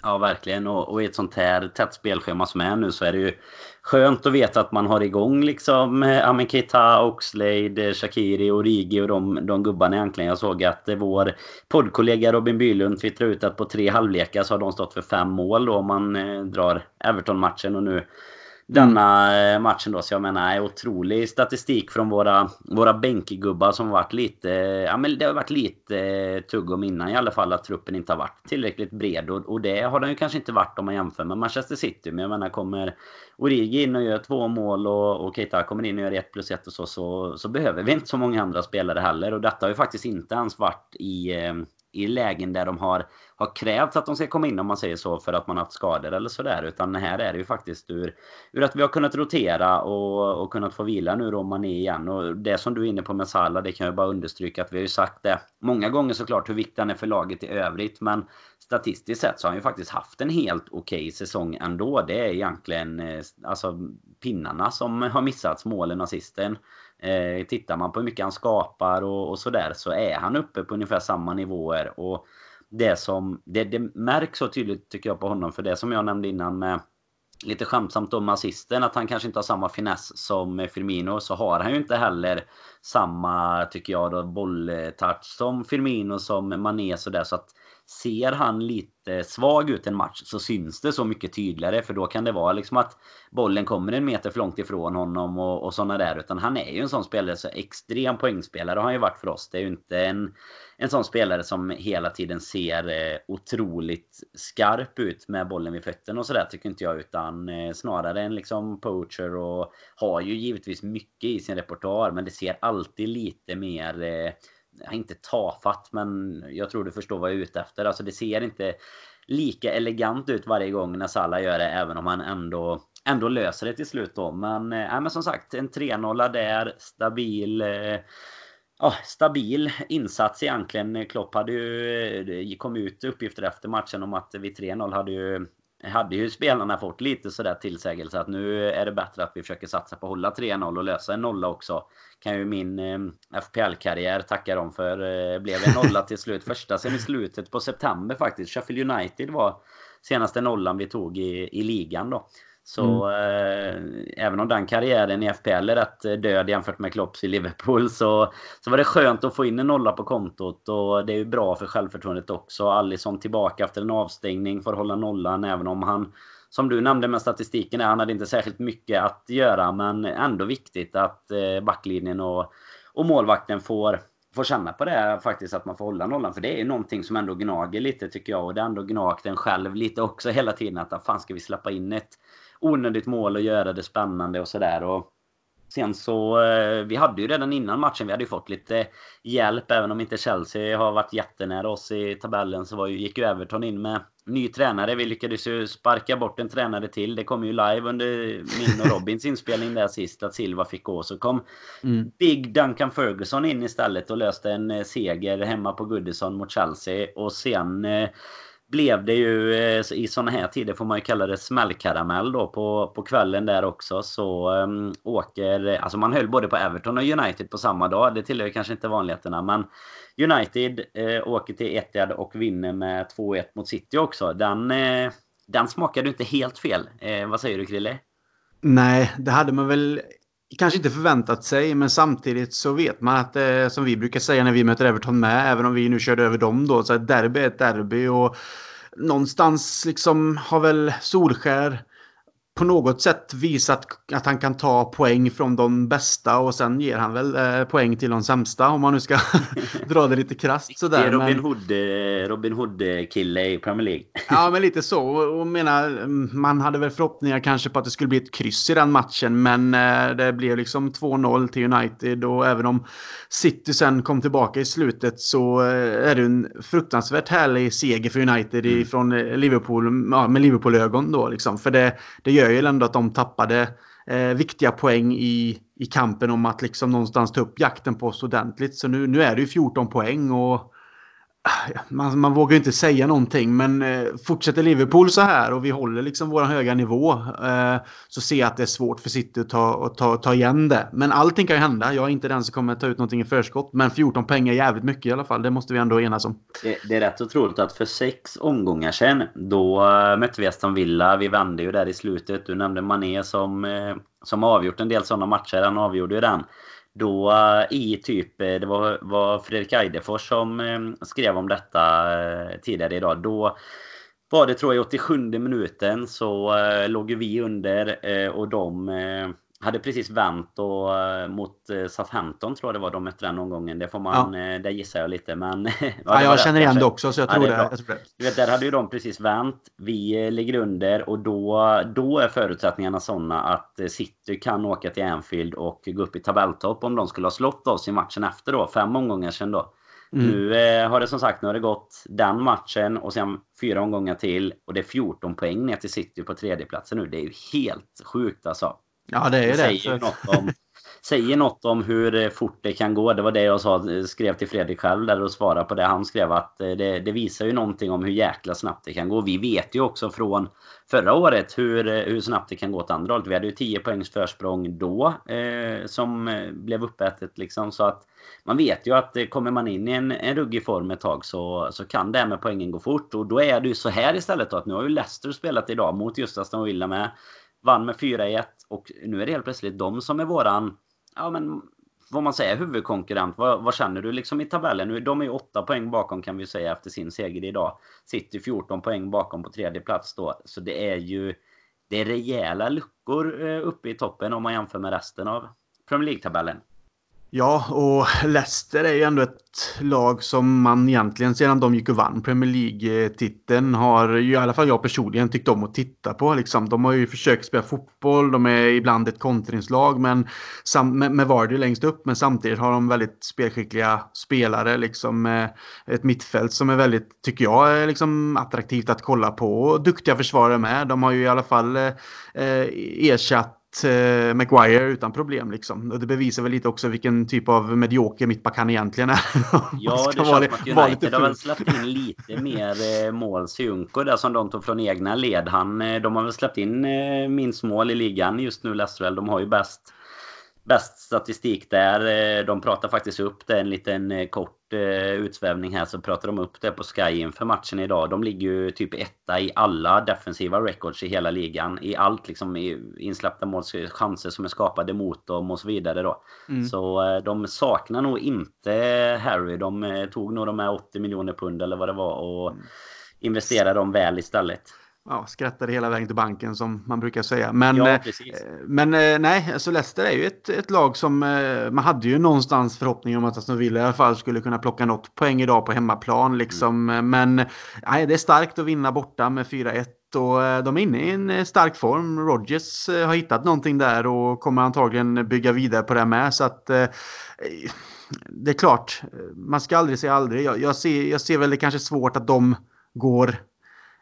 Ja, verkligen. Och, och i ett sånt här tätt spelschema som är nu så är det ju skönt att veta att man har igång liksom eh, Amin Keita, Oxlade, eh, Shakiri, Origi och de, de gubbarna egentligen. Jag såg att eh, vår poddkollega Robin Bylund twittrade ut att på tre halvlekar så har de stått för fem mål då om man drar Everton-matchen och nu denna eh, matchen då. Så jag menar, otrolig statistik från våra, våra bänkgubbar som varit lite... Ja, men det har varit lite eh, tugg om innan i alla fall att truppen inte har varit tillräckligt bred. Och, och det har den ju kanske inte varit om man jämför med Manchester City. Men jag menar, kommer Origi in och gör två mål och, och Keita kommer in och gör ett plus ett och så, så, så behöver vi inte så många andra spelare heller. Och detta har ju faktiskt inte ens varit i... Eh, i lägen där de har, har krävt att de ska komma in om man säger så för att man haft skador eller sådär. Utan här är det ju faktiskt ur, ur att vi har kunnat rotera och, och kunnat få vila nu då man är igen. Och det som du är inne på med Salah, det kan jag bara understryka att vi har ju sagt det många gånger såklart hur viktig han är för laget i övrigt. Men statistiskt sett så har han ju faktiskt haft en helt okej okay säsong ändå. Det är egentligen eh, alltså pinnarna som har missats, målen, assisten. Eh, tittar man på hur mycket han skapar och, och sådär så är han uppe på ungefär samma nivåer. Och det som det, det märks så tydligt tycker jag på honom för det som jag nämnde innan med lite skämtsamt om assisten att han kanske inte har samma finess som Firmino så har han ju inte heller samma tycker jag då bolltouch som Firmino som Mané sådär så att ser han lite svag ut en match så syns det så mycket tydligare. För då kan det vara liksom att bollen kommer en meter för långt ifrån honom och, och sådana där. Utan han är ju en sån spelare, så extrem poängspelare har han ju varit för oss. Det är ju inte en, en sån spelare som hela tiden ser eh, otroligt skarp ut med bollen vid fötterna och sådär tycker inte jag. Utan eh, snarare en liksom poacher och har ju givetvis mycket i sin repertoar. Men det ser alltid lite mer eh, Eh, inte tafatt, men jag tror du förstår vad jag är ute efter. Alltså det ser inte lika elegant ut varje gång när Salah gör det, även om han ändå ändå löser det till slut då. Men, äh, men som sagt, en 3-0 där, stabil eh, ja, stabil insats egentligen. Klopp hade ju eh, det kom ut uppgifter efter matchen om att vid 3-0 hade ju hade ju spelarna fått lite sådär tillsägelse att nu är det bättre att vi försöker satsa på att hålla 3-0 och lösa en nolla också. Kan ju min eh, FPL-karriär tacka dem för. Eh, blev en nolla till slut. Första sen i slutet på september faktiskt. Sheffield United var senaste nollan vi tog i, i ligan då. Så mm. eh, även om den karriären i FPL är rätt eh, död jämfört med Klopps i Liverpool så, så var det skönt att få in en nolla på kontot och det är ju bra för självförtroendet också. Alisson tillbaka efter en avstängning att hålla nollan även om han som du nämnde med statistiken, han hade inte särskilt mycket att göra men ändå viktigt att eh, backlinjen och, och målvakten får får känna på det faktiskt att man får hålla nollan. För det är ju någonting som ändå gnager lite tycker jag. Och det har ändå gnagt en själv lite också hela tiden. Att fan ska vi släppa in ett onödigt mål och göra det spännande och sådär. Sen så, eh, vi hade ju redan innan matchen, vi hade ju fått lite hjälp. Även om inte Chelsea har varit jättenära oss i tabellen så var ju, gick ju Everton in med ny tränare. Vi lyckades ju sparka bort en tränare till. Det kom ju live under min och Robins inspelning där sist att Silva fick gå. Så kom mm. Big Duncan Ferguson in istället och löste en eh, seger hemma på Goodison mot Chelsea. Och sen eh, blev det ju eh, i sådana här tider får man ju kalla det smällkaramell då på, på kvällen där också så um, åker, alltså man höll både på Everton och United på samma dag. Det tillhör kanske inte vanligheterna men United eh, åker till Etihad och vinner med 2-1 mot City också. Den, eh, den smakade inte helt fel. Eh, vad säger du Krille? Nej, det hade man väl kanske inte förväntat sig, men samtidigt så vet man att eh, som vi brukar säga när vi möter Everton med, även om vi nu körde över dem då, så ett derby är ett derby och någonstans liksom har väl Solskär på något sätt visat att han kan ta poäng från de bästa och sen ger han väl eh, poäng till de sämsta om man nu ska dra det lite krasst sådär. Det är Robin, men... Hood, eh, Robin Hood-kille i Premier League. ja, men lite så. Och menar, man hade väl förhoppningar kanske på att det skulle bli ett kryss i den matchen, men eh, det blev liksom 2-0 till United och även om City sen kom tillbaka i slutet så är det en fruktansvärt härlig seger för United mm. från Liverpool, ja, med Liverpool-ögon då liksom. För det, det gör ju ändå att de tappade eh, viktiga poäng i, i kampen om att liksom någonstans ta upp jakten på oss ordentligt. Så nu, nu är det ju 14 poäng och man, man vågar inte säga någonting, men eh, fortsätter Liverpool så här och vi håller liksom vår höga nivå eh, så ser jag att det är svårt för City att ta, ta, ta igen det. Men allting kan ju hända. Jag är inte den som kommer ta ut någonting i förskott, men 14 pengar är jävligt mycket i alla fall. Det måste vi ändå enas om. Det, det är rätt otroligt att för sex omgångar sedan, då äh, mötte vi Aston Villa. Vi vände ju där i slutet. Du nämnde Mané som, eh, som avgjort en del sådana matcher. Han avgjorde ju den. Då eh, i typ, eh, det var, var Fredrik Eidefors som eh, skrev om detta tidigare idag. Då var det tror jag 87 minuten så låg vi under och de hade precis vänt och, eh, mot eh, Southampton tror jag det var de mötte den omgången. Det får man, ja. Eh, där gissar jag lite men... ja, ja jag känner igen det också så jag tror, ja, det, jag tror det. Du vet, där hade ju de precis vänt. Vi ligger under och då, då är förutsättningarna sådana att City kan åka till Anfield och gå upp i tabelltopp om de skulle ha slått oss i matchen efter då. Fem omgångar sedan då. Mm. Nu eh, har det som sagt nu har det gått den matchen och sen fyra omgångar till och det är 14 poäng ner till City på tredjeplatsen nu. Det är ju helt sjukt alltså. Ja, det är det. Säger, det. Något om, säger något om hur eh, fort det kan gå. Det var det jag sa, eh, skrev till Fredrik själv där och svarade på det. Han skrev att eh, det, det, visar ju någonting om hur jäkla snabbt det kan gå. Vi vet ju också från förra året hur, hur snabbt det kan gå åt andra hållet. Vi hade ju 10 poängs försprång då eh, som blev uppätet liksom. Så att man vet ju att kommer man in i en, en ruggig form ett tag så, så kan det med poängen gå fort. Och då är det ju så här istället då att nu har ju Leicester spelat idag mot just Aston Villa med vann med 4-1 och nu är det helt plötsligt de som är våran, ja men vad man säger, huvudkonkurrent. Vad, vad, känner du liksom i tabellen? De är ju 8 poäng bakom kan vi säga efter sin seger idag. Sitter 14 poäng bakom på tredje plats då. Så det är ju det är rejäla luckor eh, uppe i toppen om man jämför med resten av Premier League-tabellen. Ja, och Leicester är ju ändå ett lag som man egentligen sedan de gick och vann Premier League-titeln har ju i alla fall jag personligen tyckt om att titta på. Liksom. De har ju försökt spela fotboll, de är ibland ett kontringslag men med, med Vardy längst upp men samtidigt har de väldigt spelskickliga spelare. Liksom, ett mittfält som är väldigt, tycker jag, är liksom attraktivt att kolla på. Och duktiga försvarare med. De har ju i alla fall eh, eh ersatt eh, Maguire utan problem. Liksom. Och det bevisar väl lite också vilken typ av medioker mittback han egentligen är. ja, det känns som att United har väl släppt in lite mer eh, mål. Siunko där som de tog från egna led. Han, eh, de har väl släppt in eh, minst mål i ligan just nu, Leicester. De har ju bäst bäst statistik där. De pratar faktiskt upp det en liten kort utsvävning här så pratar de upp det på Sky inför matchen idag. De ligger ju typ etta i alla defensiva records i hela ligan. I allt liksom i insläppta mål, chanser som är skapade mot dem och så vidare då. Mm. Så de saknar nog inte Harry. De tog nog de här 80 miljoner pund eller vad det var och mm. investerade dem väl istället ja, skrattade hela vägen till banken som man brukar säga. Men, ja, eh, men eh, nej, alltså Leicester är ju ett, ett lag som eh, man hade ju någonstans förhoppning om att Aston Villa i alla fall skulle kunna plocka något poäng idag på hemmaplan. Liksom. Mm. Men nej, det är starkt att vinna borta med 4-1 och de är inne i en stark form. Rodgers har hittat någonting där och kommer antagligen bygga vidare på det med. Så att det är klart, man ska aldrig säga aldrig. Jag, jag, ser, jag ser väl det kanske svårt att de går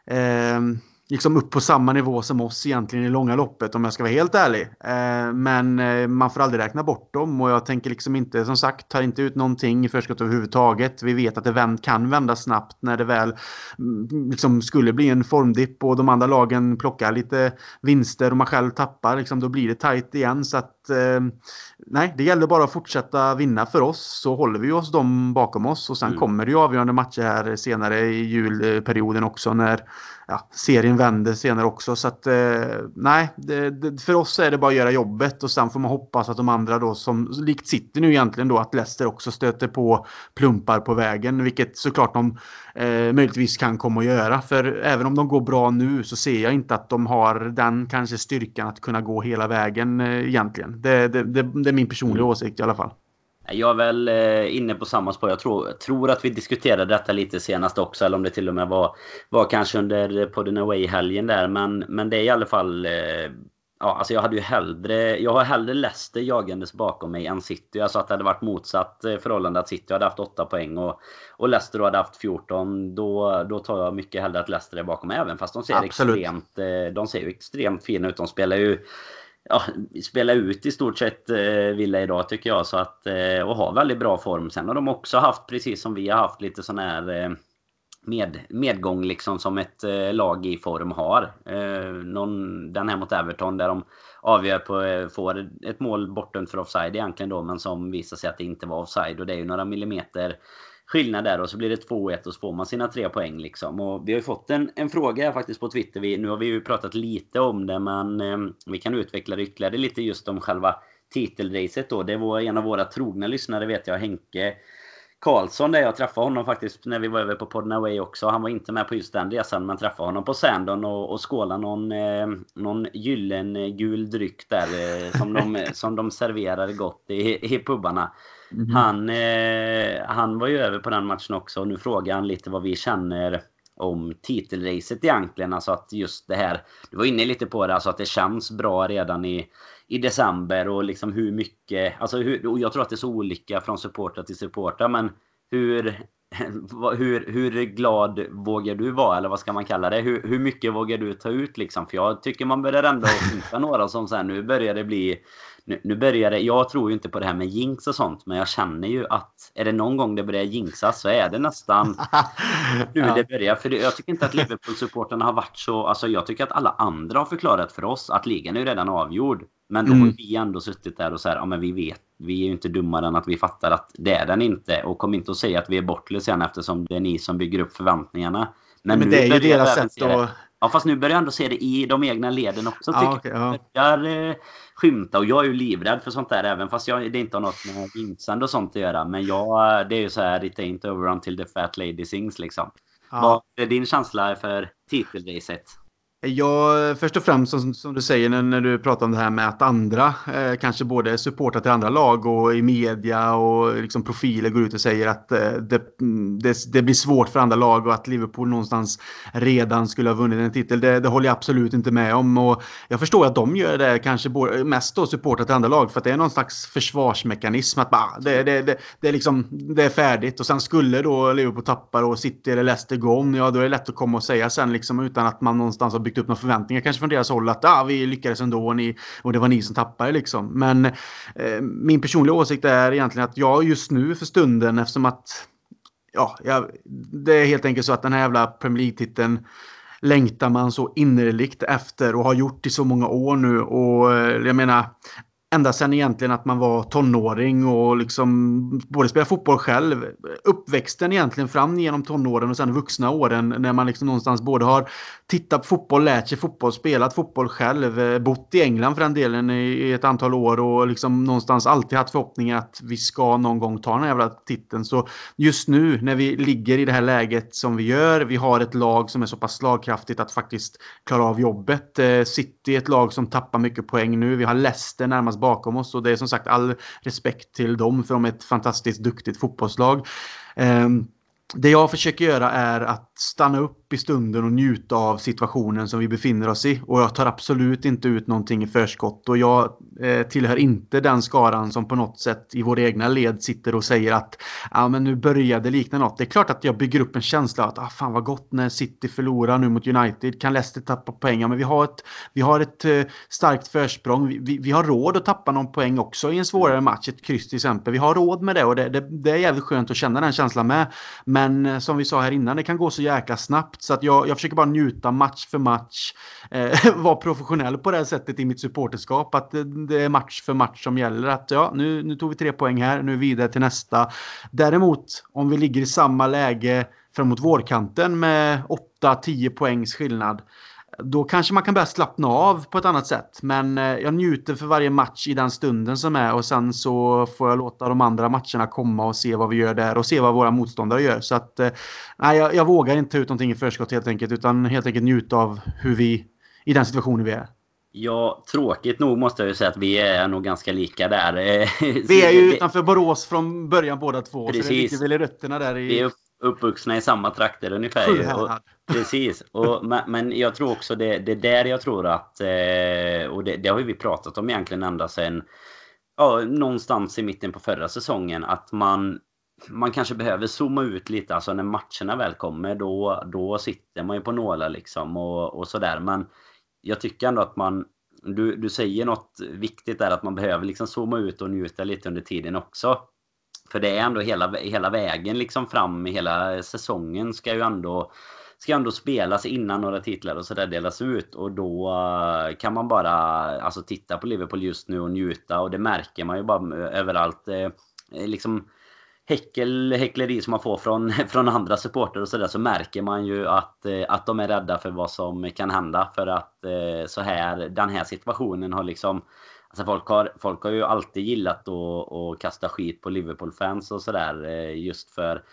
eh, liksom upp på samma nivå som oss egentligen i långa loppet om jag ska vara helt ärlig. Eh, men eh, man får aldrig räkna bort dem och jag tänker liksom inte, som sagt, tar inte ut någonting i förskott överhuvudtaget. Vi vet att det kan vända snabbt när det väl mm, liksom skulle bli en formdipp och de andra lagen plockar lite vinster och man själv tappar. Liksom, då blir det tajt igen. Så att, eh, nej, det gäller bara att fortsätta vinna för oss så håller vi oss dem bakom oss och sen mm. kommer det ju avgörande matcher här senare i julperioden också när ja, serien vänder senare också. Så att eh, nej, det, det, för oss är det bara att göra jobbet och sen får man hoppas att de andra då som likt City nu egentligen då att Leicester också stöter på plumpar på vägen, vilket såklart de eh, möjligtvis kan komma att göra. För även om de går bra nu så ser jag inte att de har den kanske styrkan att kunna gå hela vägen eh, egentligen. Det, det, det, är min personliga mm. åsikt i alla fall. Jag är väl eh, inne på samma spår. Jag tror, tror att vi diskuterade detta lite senast också. Eller om det till och med var, var kanske under podden Away-helgen där. Men, men det är i alla fall... Eh, ja, alltså jag hade ju hellre... Jag har hellre Leicester jagandes bakom mig än City. Alltså att det hade varit motsatt eh, förhållande. Att City hade haft 8 poäng och, och Leicester hade haft 14. Då, då tar jag mycket hellre att Leicester är bakom mig. Även fast de ser Absolut. extremt... De ser ju extremt fina ut. De spelar ju ja, spela ut i stort sett eh, Villa idag tycker jag. Så att, eh, och har väldigt bra form. Sen har de också haft, precis som vi har haft, lite sån här eh, med, medgång liksom som ett eh, lag i form har. Eh, någon, den här mot Everton där de avgör på, eh, får ett mål bortdömt för offside egentligen då. Men som visar sig att det inte var offside. Och det är ju några millimeter skillnad där och så blir det 2-1 och så får man sina tre poäng liksom. Och vi har ju fått en, en fråga här faktiskt på Twitter. Vi, nu har vi ju pratat lite om det men eh, vi kan utveckla det ytterligare lite just om själva titelracet då. Det var en av våra trogna lyssnare vet jag, Henke Karlsson där jag träffade honom faktiskt när vi var över på Podden Away också. Han var inte med på just den resan men träffade honom på Sandon och, och skålade någon, eh, någon gyllen eh, dryck där eh, som, de, som de serverade gott i, i pubarna. Mm. Han, eh, han var ju över på den matchen också och nu frågar han lite vad vi känner om titelracet egentligen. Alltså att just det här, du var inne lite på det, alltså att det känns bra redan i, i december och liksom hur mycket, alltså hur, och jag tror att det är så olika från supporter till supporter men hur, hur, hur glad vågar du vara eller vad ska man kalla det? Hur, hur mycket vågar du ta ut liksom? För jag tycker man börjar ändå hitta några som sen nu börjar det bli nu, nu börjar det, jag tror ju inte på det här med jinx och sånt, men jag känner ju att är det någon gång det börjar jinxas så är det nästan nu ja. det börjar. För det, jag tycker inte att Liverpool-supporterna har varit så, alltså jag tycker att alla andra har förklarat för oss att ligan är ju redan avgjord. Men då mm. har vi ändå suttit där och så här, ja men vi vet, vi är ju inte dummare än att vi fattar att det är den inte. Och kom inte att säga att vi är bortle sen eftersom det är ni som bygger upp förväntningarna. Men, men det är ju deras sätt att... Ja, fast nu börjar jag ändå se det i de egna leden också. Tycker okay, ja. jag börjar eh, skymta. Och jag är ju livrädd för sånt där. Även fast jag, det inte har något med jinxande och sånt att göra. Men jag, det är ju så här, it ain't over until the fat lady sings liksom. Ja. Vad är din känsla för titelracet? Ja, först och främst som, som du säger när, när, du pratar om det här med att andra, eh, kanske både supportrar till andra lag och i media och liksom profiler går ut och säger att eh, det, det, det, blir svårt för andra lag och att Liverpool någonstans redan skulle ha vunnit en titel. Det, det håller jag absolut inte med om och jag förstår att de gör det kanske mest då supportrar till andra lag för att det är någon slags försvarsmekanism att bara, det, det, det, det, är liksom, det är färdigt och sen skulle då Liverpool tappa och City eller Leicester gå om, ja då är det lätt att komma och säga sen liksom utan att man någonstans har byggt byggt upp några förväntningar kanske från deras håll att ah, vi lyckades ändå och, ni, och det var ni som tappade liksom. Men eh, min personliga åsikt är egentligen att jag just nu för stunden eftersom att ja, jag, det är helt enkelt så att den här jävla Premier League-titeln längtar man så innerligt efter och har gjort i så många år nu och eh, jag menar ända sedan egentligen att man var tonåring och liksom både spela fotboll själv. Uppväxten egentligen fram genom tonåren och sen vuxna åren när man liksom någonstans både har tittat på fotboll, lärt sig fotboll, spelat fotboll själv, eh, bott i England för den delen i ett antal år och liksom någonstans alltid haft förhoppningar att vi ska någon gång ta den här jävla titeln. Så just nu när vi ligger i det här läget som vi gör, vi har ett lag som är så pass slagkraftigt att faktiskt klara av jobbet. Eh, City är ett lag som tappar mycket poäng nu. Vi har Leicester närmast bakom oss och det är som sagt all respekt till dem för de är ett fantastiskt duktigt fotbollslag. Ehm, det jag försöker göra är att stanna upp i stunden och njuta av situationen som vi befinner oss i. Och jag tar absolut inte ut någonting i förskott. Och jag eh, tillhör inte den skaran som på något sätt i våra egna led sitter och säger att ja, men nu börjar det likna något. Det är klart att jag bygger upp en känsla att ah, fan vad gott när City förlorar nu mot United. Kan Leicester tappa poäng? Ja, men vi har ett, vi har ett eh, starkt försprång. Vi, vi, vi, har råd att tappa någon poäng också i en svårare match. Ett kryss till exempel. Vi har råd med det och det, det, det är jävligt skönt att känna den känslan med. Men eh, som vi sa här innan, det kan gå så jäkla snabbt. Så att jag, jag försöker bara njuta match för match. Eh, vara professionell på det här sättet i mitt supporterskap. Att det, det, är match för match som gäller. Att ja, nu, nu tog vi tre poäng här, nu är vi vidare till nästa. Däremot, om vi ligger i samma läge framåt vårkanten med 8-10 poängs skillnad då kanske man kan börja slappna av på ett annat sätt. Men eh, jag njuter för varje match i den stunden som är och sen så får jag låta de andra matcherna komma och se vad vi gör där och se vad våra motståndare gör. Så att eh, nej, jag, jag vågar inte ta ut någonting i förskott helt enkelt utan helt enkelt njuta av hur vi, i den situationen vi är. Ja, tråkigt nog måste jag ju säga att vi är nog ganska lika där. vi är ju utanför Borås från början båda två. Precis. Så det ligger väl i rötterna där. I... Vi är uppvuxna i samma trakter ungefär. Och, precis. Och, men jag tror också det, det är där jag tror att... Eh, och det, det har vi pratat om egentligen ända sedan... Ja, någonstans i mitten på förra säsongen. Att man man kanske behöver zooma ut lite. Alltså när matcherna väl kommer då, då sitter man ju på nålar liksom och, och sådär. Men jag tycker ändå att man... Du, du säger något viktigt där att man behöver liksom zooma ut och njuta lite under tiden också. För det är ändå hela, hela vägen liksom fram, hela säsongen ska ju ändå ska ändå spelas innan några titlar och sådär delas ut. Och då eh, kan man bara alltså titta på Liverpool just nu och njuta. Och det märker man ju bara överallt. Liksom häckel, häckleri som man får från, från andra supporter och sådär så märker man ju att, eh, att de är rädda för vad som kan hända. För att eh, så här, den här situationen har liksom Alltså folk, har, folk har ju alltid gillat att, att kasta skit på Liverpool-fans och sådär. Eh, just för,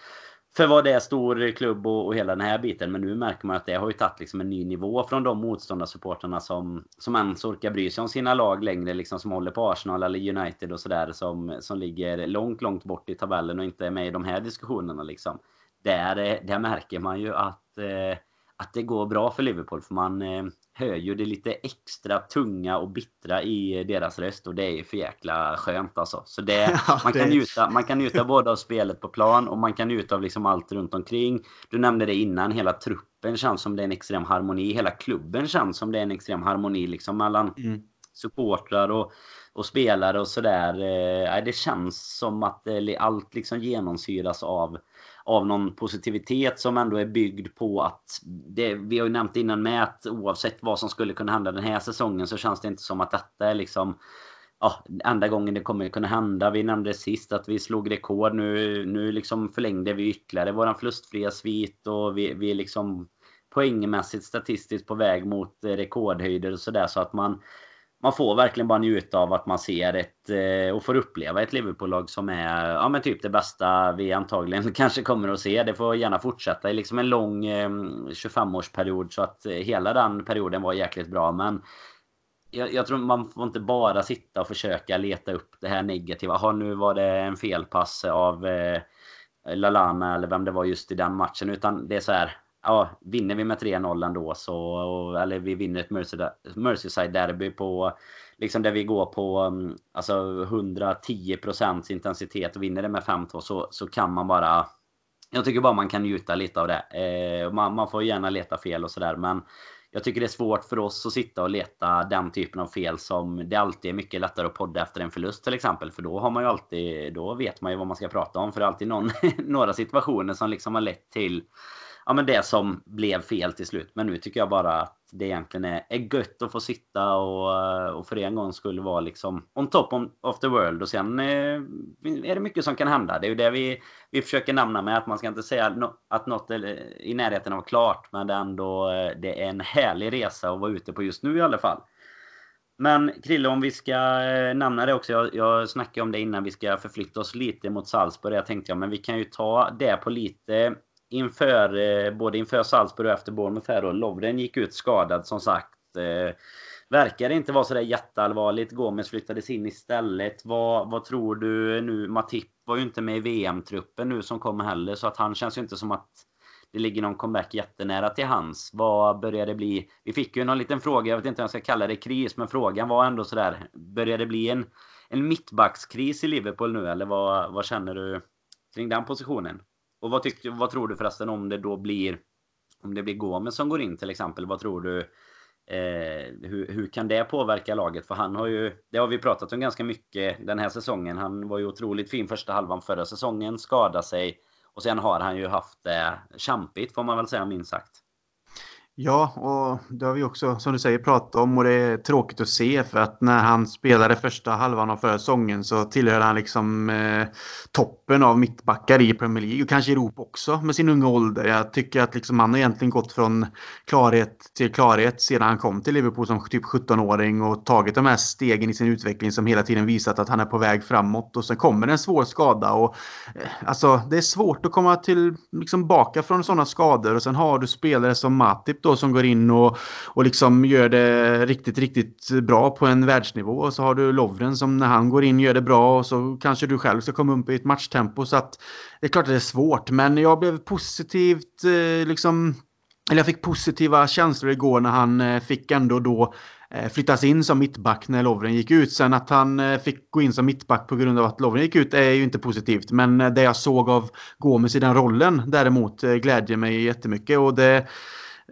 för vad det är stor klubb och, och, hela den här biten. Men nu märker man att det har ju tagit liksom en ny nivå från de motståndarsupportrarna som, som ens orkar bry sig om sina lag längre. Liksom som håller på Arsenal eller United och sådär. Som, som ligger långt, långt bort i tabellen och inte är med i de här diskussionerna. Liksom. Där, eh, där märker man ju att, eh, att det går bra för Liverpool. För man hör ju det lite extra tunga och bittra i deras röst och det är ju för jäkla skönt alltså. Så det, ja, man, kan det... njuta, man kan njuta både av spelet på plan och man kan njuta av liksom allt runt omkring. Du nämnde det innan, hela truppen känns som det är en extrem harmoni. Hela klubben känns som det är en extrem harmoni liksom mellan mm. supportrar och, och spelare och sådär. Eh, det känns som att allt liksom genomsyras av av någon positivitet som ändå är byggd på att det, vi har ju nämnt innan med att oavsett vad som skulle kunna hända den här säsongen så känns det inte som att detta är liksom ja, enda gången det kommer kunna hända. Vi nämnde sist att vi slog rekord. Nu, nu liksom förlängde vi ytterligare våran förlustfria svit och vi, vi är liksom poängmässigt statistiskt på väg mot rekordhöjder och sådär så att man man får verkligen bara njuta av att man ser ett eh, och får uppleva ett Liverpool-lag som är ja, men typ det bästa vi antagligen kanske kommer att se. Det får gärna fortsätta i liksom en lång ehm, 25-årsperiod så att eh, hela den perioden var jäkligt bra. Men jag, jag, tror man får inte bara sitta och försöka leta upp det här negativa. Aha, nu var det en felpass av eh, Lalana eller vem det var just i den matchen. Utan det är så här ja, vinner vi med 3-0 ändå så, eller vi vinner ett Merseyside-derby på, liksom där vi går på mm, alltså 110% intensitet och vinner det med 5-2 så, så kan man bara, jag tycker bara man kan njuta lite av det. Eh, man, man får gärna leta fel och sådär men jag tycker det är svårt för oss att sitta och leta den typen av fel som det alltid är mycket lättare att podda efter en förlust till exempel. För då har man ju alltid, då vet man ju vad man ska prata om. För det är alltid någon, några situationer som liksom har lett till ja, men det som blev fel till slut. Men nu tycker jag bara att det egentligen är, är gött att få sitta och, och för en gång skulle vara liksom on top of the world. Och sen eh, är det mycket som kan hända. Det är ju det vi, vi försöker namna med. Att man ska inte säga att något är i närheten av klart. Men det är ändå eh, det är en härlig resa att vara ute på just nu i alla fall. Men Krille, om vi ska eh, nämna det också. Jag, jag snackade om det innan vi ska förflytta oss lite mot Salzburg. Jag tänkte ja, men vi kan ju ta det på lite inför, eh, både inför Salzburg och efter Bournemouth här då. Lovren gick ut skadad som sagt. Eh, verkar inte vara sådär jätteallvarligt. Gomes flyttades in istället. Vad, vad tror du nu? Matip var ju inte med i VM-truppen nu som kommer heller. Så att han känns ju inte som att det ligger någon comeback jättenära till hans. Vad börjar det bli? Vi fick ju någon liten fråga, jag vet inte om jag ska kalla det kris, men frågan var ändå sådär. Börjar det bli en, en mittbackskris i Liverpool nu eller vad, vad känner du kring den positionen? Och vad, tyckte, vad tror du förresten om det då blir om det blir Gomes som går in till exempel? Vad tror du? Eh, hur, hur kan det påverka laget? För han har ju, det har vi pratat om ganska mycket den här säsongen. Han var ju otroligt fin första halvan förra säsongen, skadade sig och sen har han ju haft det kämpigt får man väl säga minst sagt. Ja, och det har vi också som du säger pratat om och det är tråkigt att se för att när han spelade första halvan av förra säsongen så tillhörde han liksom eh, toppen av mittbackar i Premier League och kanske i Europa också med sin unga ålder. Jag tycker att liksom han har egentligen gått från klarhet till klarhet sedan han kom till Liverpool som typ 17-åring och tagit de här stegen i sin utveckling som hela tiden visat att han är på väg framåt och sen kommer en svår skada och eh, alltså det är svårt att komma till liksom baka från sådana skador och sen har du spelare som Matip då som går in och, och liksom gör det riktigt, riktigt bra på en världsnivå. Och så har du Lovren som när han går in gör det bra och så kanske du själv ska komma upp i ett matchtempo. Så att det är klart att det är svårt, men jag blev positivt eh, liksom eller jag fick positiva känslor igår när han eh, fick ändå då eh, flyttas in som mittback när Lovren gick ut. Sen att han fick gå in som mittback på grund av att Lovren gick ut är ju inte positivt. Men det jag såg av Gomes i den rollen däremot glädjer mig jättemycket. Och det,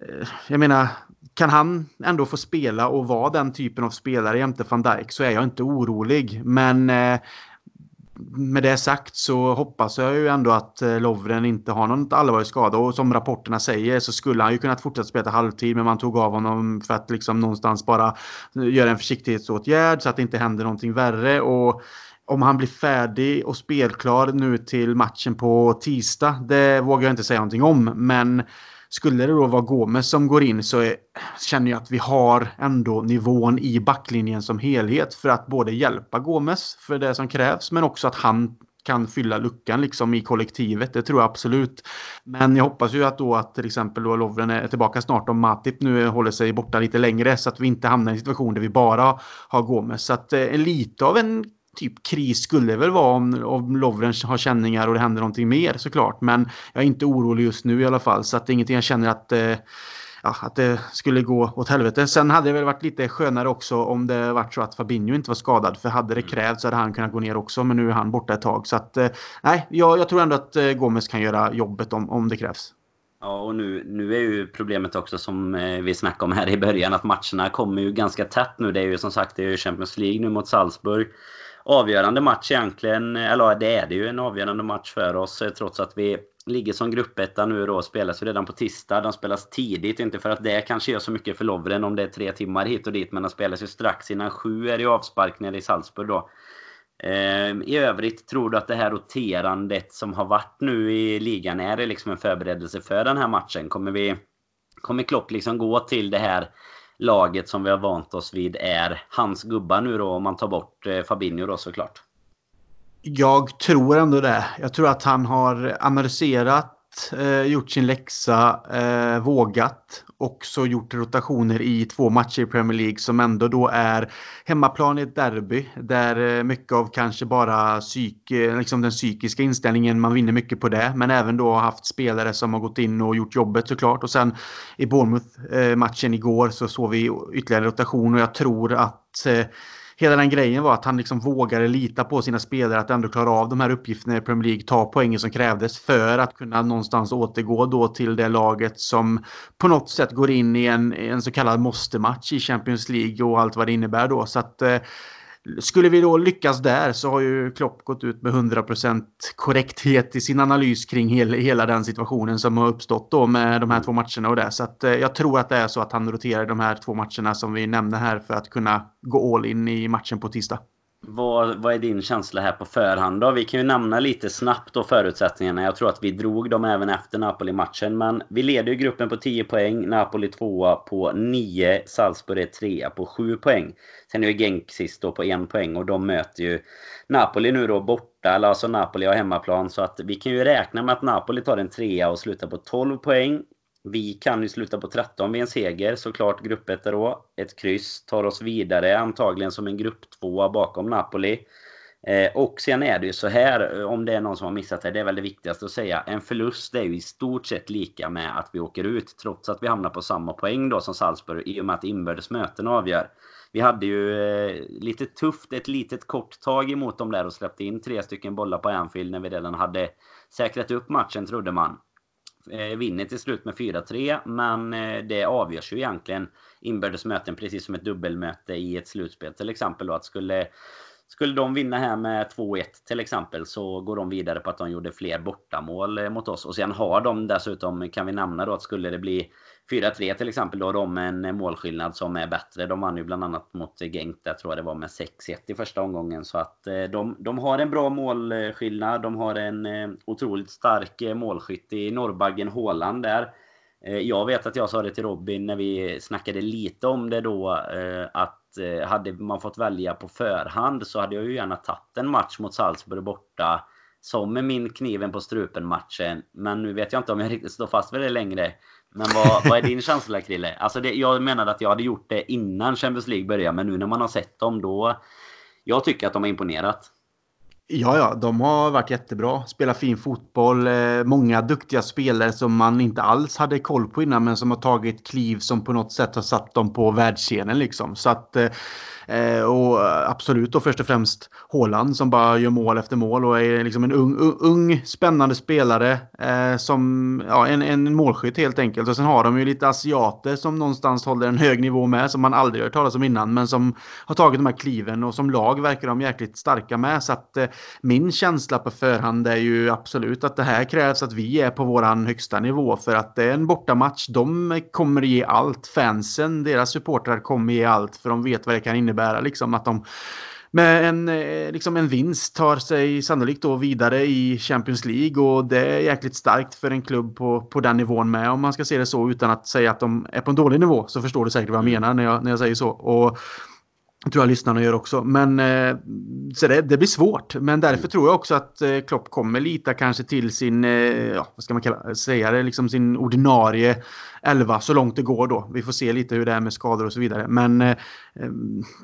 Eh, jag menar, kan han ändå få spela och vara den typen av spelare jämte van Dijk så är jag inte orolig. Men eh, med det sagt så hoppas jag ju ändå att eh, Lovren inte har någon allvarlig skada och som rapporterna säger så skulle han ju kunnat fortsätta spela halvtid men man tog av honom för att liksom någonstans bara eh, göra en försiktighetsåtgärd så att det inte händer någonting värre och om han blir färdig och spelklar nu till matchen på tisdag, det vågar jag inte säga någonting om. Men skulle det då vara Gomes som går in så är, känner jag att vi har ändå nivån i backlinjen som helhet för att både hjälpa Gomes för det som krävs men också att han kan fylla luckan liksom i kollektivet. Det tror jag absolut. Men jag hoppas ju att då att till exempel då Lovren är tillbaka snart om Matip nu håller sig borta lite längre så att vi inte hamnar i en situation där vi bara har Gomes. Så att eh, lite av en typ kris skulle väl vara om, om Lovren har känningar och det händer någonting mer såklart. Men jag är inte orolig just nu i alla fall. Så att det är ingenting jag känner att, eh, ja, att det skulle gå åt helvete. Sen hade det väl varit lite skönare också om det varit så att Fabinho inte var skadad. För hade det mm. krävts så hade han kunnat gå ner också. Men nu är han borta ett tag. Så att eh, nej, jag, jag tror ändå att eh, Gomes kan göra jobbet om, om det krävs. Ja, och nu, nu är ju problemet också som eh, vi snackade om här i början att matcherna kommer ju ganska tätt nu. Det är ju som sagt det är Champions League nu mot Salzburg avgörande match egentligen. Eller det är det ju en avgörande match för oss eh, trots att vi ligger som gruppetta nu då. Spelas ju redan på tisdag. De spelas tidigt. Inte för att det kanske gör så mycket för Lovren om det är tre timmar hit och dit. Men de spelas ju strax innan sju är det avspark nere i Salzburg då. Ehm, I övrigt, tror du att det här roterandet som har varit nu i ligan är det liksom en förberedelse för den här matchen? Kommer vi... Kommer Klopp liksom gå till det här laget som vi har vant oss vid är hans gubbar nu då om man tar bort eh, Fabinho då såklart. Jag tror ändå det. Jag tror att han har analyserat eh, gjort sin läxa, eh, vågat också gjort rotationer i två matcher i Premier League som ändå då är hemmaplan i ett derby där eh, mycket av kanske bara psyk, eh, liksom den psykiska inställningen, man vinner mycket på det, men även då haft spelare som har gått in och gjort jobbet såklart. Och sen i Bournemouth-matchen eh, igår så såg vi ytterligare rotation och jag tror att eh, hela den grejen var att han liksom vågade lita på sina spelare att ändå klara av de här uppgifterna i Premier League, ta poängen som krävdes för att kunna någonstans återgå då till det laget som på något sätt går in i en, en så kallad måste-match i Champions League och allt vad det innebär då. Så att eh, skulle vi då lyckas där så har ju Klopp gått ut med 100% korrekthet i sin analys kring hela, hela den situationen som har uppstått då med de här två matcherna och det. Så att eh, jag tror att det är så att han roterar de här två matcherna som vi nämner här för att kunna gå all in i matchen på tisdag. Vad, vad är din känsla här på förhand då? Vi kan ju nämna lite snabbt då förutsättningarna. Jag tror att vi drog dem även efter Napoli-matchen. Men vi leder ju gruppen på 10 poäng. Napoli 2 på 9. Salzburg är 3 på 7 poäng. Sen är ju Genk sist då på 1 poäng. Och de möter ju Napoli nu då borta. Eller alltså Napoli har hemmaplan. Så att vi kan ju räkna med att Napoli tar en trea och slutar på 12 poäng. Vi kan ju sluta på 13 vid en seger, såklart gruppet då. Ett kryss tar oss vidare, antagligen som en grupp tvåa bakom Napoli. Eh, och sen är det ju så här, eh, om det är någon som har missat det, det är väl det viktigaste att säga. En förlust är ju i stort sett lika med att vi åker ut, trots att vi hamnar på samma poäng då som Salzburg, i och med att inbördes möten avgör. Vi hade ju eh, lite tufft, ett litet kort tag emot dem där och släppte in tre stycken bollar på Anfield när vi redan hade säkrat upp matchen, trodde man. Eh, vinner till slut med 4-3 men eh, det avgörs ju egentligen inbördes möten precis som ett dubbelmöte i ett slutspel. Till exempel då att skulle skulle de vinna här med 2-1 till exempel så går de vidare på att de gjorde fler bortamål eh, mot oss. Och sen har de dessutom kan vi nämna då att skulle det bli 4-3 till exempel. Då har de en eh, målskillnad som är bättre. De vann ju bland annat mot eh, Genk där tror jag det var med 6-1 i första omgången. Så att eh, de, de har en bra målskillnad. De har en otroligt stark målskytt i Norrbaggen Håland där. Jag vet att jag sa det till Robin när vi snackade lite om det då att hade man fått välja på förhand så hade jag ju gärna tagit en match mot Salzburg borta som med min kniven på strupen matchen. Men nu vet jag inte om jag riktigt står fast vid det längre. Men vad, vad är din känsla Krille? Alltså det, jag menade att jag hade gjort det innan Champions League började. Men nu när man har sett dem då... Jag tycker att de har imponerat. Ja, ja, de har varit jättebra. Spelat fin fotboll. Eh, många duktiga spelare som man inte alls hade koll på innan men som har tagit kliv som på något sätt har satt dem på världsscenen liksom. Så att eh, eh, och absolut då först och främst Håland som bara gör mål efter mål och är liksom en ung, ung, ung spännande spelare. Som ja, en, en målskytt helt enkelt. Och sen har de ju lite asiater som någonstans håller en hög nivå med som man aldrig hört talas om innan. Men som har tagit de här kliven och som lag verkar de jäkligt starka med. Så att eh, min känsla på förhand är ju absolut att det här krävs att vi är på våran högsta nivå. För att det är en bortamatch. De kommer ge allt. Fansen, deras supportrar kommer ge allt. För de vet vad det kan innebära liksom att de med en, eh, liksom en vinst tar sig sannolikt då vidare i Champions League och det är jäkligt starkt för en klubb på, på den nivån med om man ska se det så utan att säga att de är på en dålig nivå så förstår du säkert vad jag mm. menar när jag, när jag säger så. Och tror jag lyssnarna gör också. Men eh, så det, det, blir svårt. Men därför tror jag också att eh, Klopp kommer lita kanske till sin, eh, ja, vad ska man kalla, säga det, liksom sin ordinarie 11 så långt det går då. Vi får se lite hur det är med skador och så vidare. Men eh,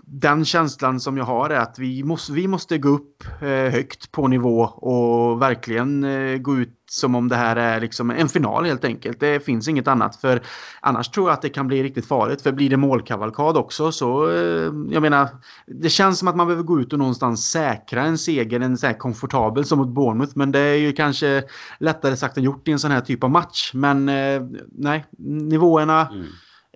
den känslan som jag har är att vi måste, vi måste gå upp högt på nivå och verkligen gå ut som om det här är liksom en final helt enkelt. Det finns inget annat. För annars tror jag att det kan bli riktigt farligt. För blir det målkavalkad också så, eh, jag menar, det känns som att man behöver gå ut och någonstans säkra en seger, en så här komfortabel som mot Bournemouth. Men det är ju kanske lättare sagt än gjort i en sån här typ av match. Men eh, nej, nivåerna mm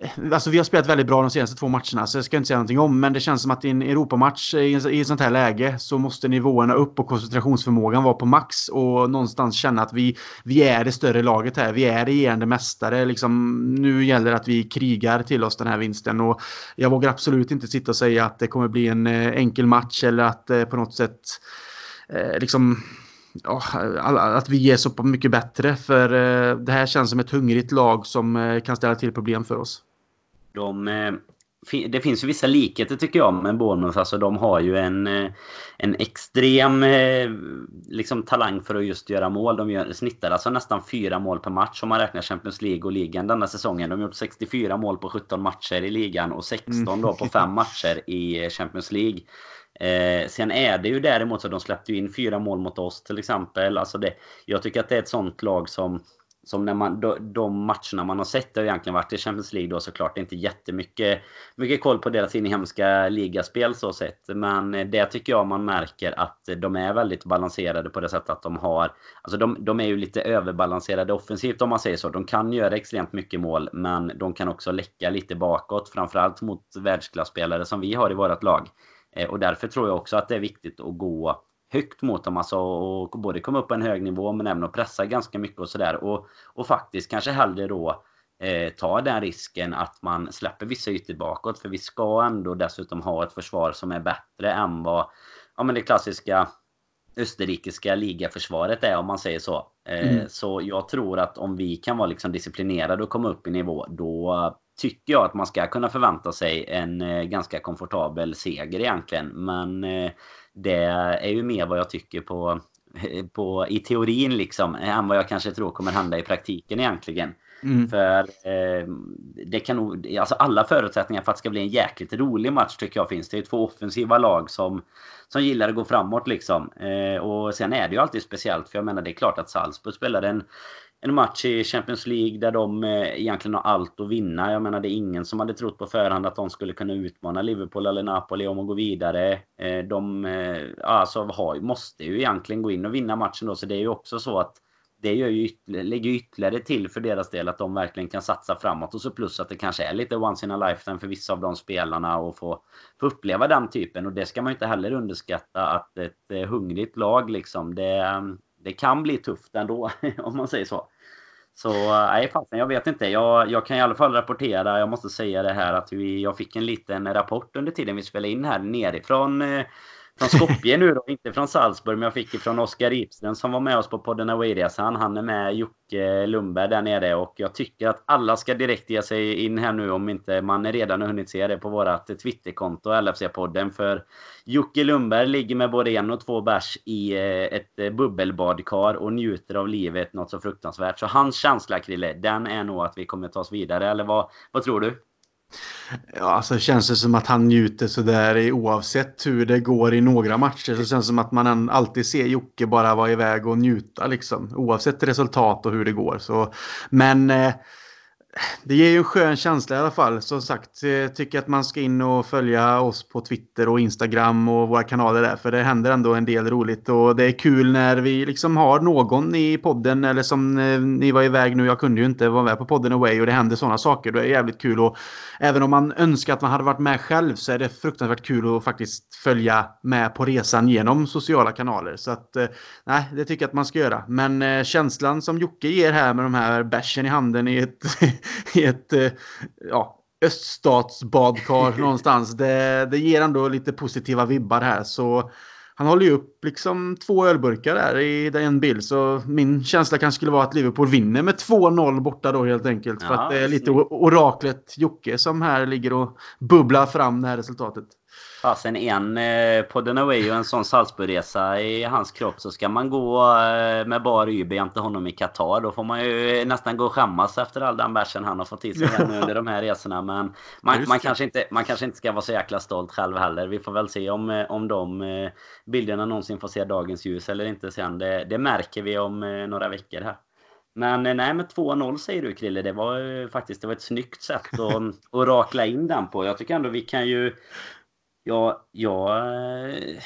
Eh, alltså vi har spelat väldigt bra de senaste två matcherna så jag ska inte säga någonting om. Men det känns som att i en Europamatch eh, i, ett sånt här läge så måste nivåerna upp och koncentrationsförmågan vara på max. Och någonstans känna att vi, vi är det större laget här. Vi är regerande mästare. Liksom, nu gäller det att vi krigar till oss den här vinsten. Och jag vågar absolut inte sitta och säga att det kommer bli en eh, enkel match eller att eh, på något sätt eh, liksom ja, att vi är så mycket bättre. För det här känns som ett hungrigt lag som kan ställa till problem för oss. De, eh, det finns ju vissa likheter tycker jag med Bournemouth. Alltså de har ju en, eh, en extrem eh, liksom, talang för att just göra mål. De gör, snittar alltså nästan fyra mål per match om man räknar Champions League och ligan denna säsongen. De har gjort 64 mål på 17 matcher i ligan och 16 då på fem matcher i Champions League. Eh, sen är det ju däremot så att de släppte in fyra mål mot oss till exempel. Alltså det, jag tycker att det är ett sånt lag som som när man, de, matcherna man har sett det har egentligen varit i Champions League då såklart Det är inte jättemycket mycket koll på deras inhemska ligaspel så sett. Men det tycker jag man märker att de är väldigt balanserade på det sättet att de har... Alltså de, de är ju lite överbalanserade offensivt om man säger så. De kan göra extremt mycket mål men de kan också läcka lite bakåt. Framförallt mot världsklasspelare som vi har i vårt lag. Eh, och därför tror jag också att det är viktigt att gå högt mot dem. Alltså, och både komma upp på en hög nivå men även att pressa ganska mycket och sådär. Och, och faktiskt kanske hellre då eh, ta den risken att man släpper vissa ytor bakåt. För vi ska ändå dessutom ha ett försvar som är bättre än vad ja, men det klassiska österrikiska ligaförsvaret är om man säger så. Eh, mm. Så jag tror att om vi kan vara liksom disciplinerade och komma upp i nivå då tycker jag att man ska kunna förvänta sig en eh, ganska komfortabel seger egentligen. Men eh, det är ju mer vad jag tycker på, på, i teorin liksom än vad jag kanske tror kommer hända i praktiken egentligen. Mm. För eh, det kan nog, alltså alla förutsättningar för att det ska bli en jäkligt rolig match tycker jag finns. Det är två offensiva lag som, som gillar att gå framåt liksom. Eh, och sen är det ju alltid speciellt för jag menar det är klart att Salzburg spelar en en match i Champions League där de eh, egentligen har allt att vinna. Jag menar det är ingen som hade trott på förhand att de skulle kunna utmana Liverpool eller Napoli om att gå vidare. Eh, de eh, alltså, har, måste ju egentligen gå in och vinna matchen då så det är ju också så att det gör ju ytterligare, lägger ytterligare till för deras del att de verkligen kan satsa framåt och så plus att det kanske är lite once in a lifetime för vissa av de spelarna och få, få uppleva den typen och det ska man ju inte heller underskatta att ett hungrigt lag liksom det, ehm, det kan bli tufft ändå om man säger så. Så nej, fasen, jag vet inte. Jag, jag kan i alla fall rapportera, jag måste säga det här att vi, jag fick en liten rapport under tiden vi spelade in här nerifrån eh, från Skopje nu då, inte från Salzburg, men jag fick från Oskar Ipsen som var med oss på podden Away-resan. Han är med Jocke Lundberg där nere och jag tycker att alla ska direkt ge sig in här nu om inte man redan har hunnit se det på vårat Twitterkonto LFC-podden. För Jocke Lundberg ligger med både en och två bärs i eh, ett eh, bubbelbadkar och njuter av livet något så fruktansvärt. Så hans känsla, Krille, den är nog att vi kommer ta oss vidare. Eller vad, vad tror du? Ja, alltså känns det som att han njuter sådär oavsett hur det går i några matcher. Så känns det som att man alltid ser Jocke bara vara iväg och njuta liksom. Oavsett resultat och hur det går. Så, men eh, det ger ju en skön känsla i alla fall. Som sagt, jag tycker att man ska in och följa oss på Twitter och Instagram och våra kanaler där. För det händer ändå en del roligt. Och det är kul när vi liksom har någon i podden. Eller som eh, ni var iväg nu, jag kunde ju inte vara med på podden Away. Och det händer sådana saker. Då är det jävligt kul. Och även om man önskar att man hade varit med själv så är det fruktansvärt kul att faktiskt följa med på resan genom sociala kanaler. Så att, eh, nej, det tycker jag att man ska göra. Men känslan som Jocke ger här med de här bärsen i handen i ett i ett eh, ja, öststatsbadkar någonstans. Det, det ger ändå lite positiva vibbar här. Så han håller ju upp liksom två ölburkar där i en bild. Så min känsla kanske skulle vara att Liverpool vinner med 2-0 borta då helt enkelt. Ja, för att det är lite oraklet Jocke som här ligger och bubblar fram det här resultatet. Fasen en eh, på den away och en sån Salzburgresa i hans kropp så ska man gå eh, med bar Uber jämte honom i Qatar. Då får man ju nästan gå och skämmas efter all den bärsen han har fått i sig under de här resorna. Men man, man, kanske inte, man kanske inte ska vara så jäkla stolt själv heller. Vi får väl se om, eh, om de bilderna någonsin får se dagens ljus eller inte sen. Det, det märker vi om några veckor här. Men nej, med 2-0 säger du Krille. Det var faktiskt det var ett snyggt sätt att, att rakla in den på. Jag tycker ändå vi kan ju Ja, jag eh,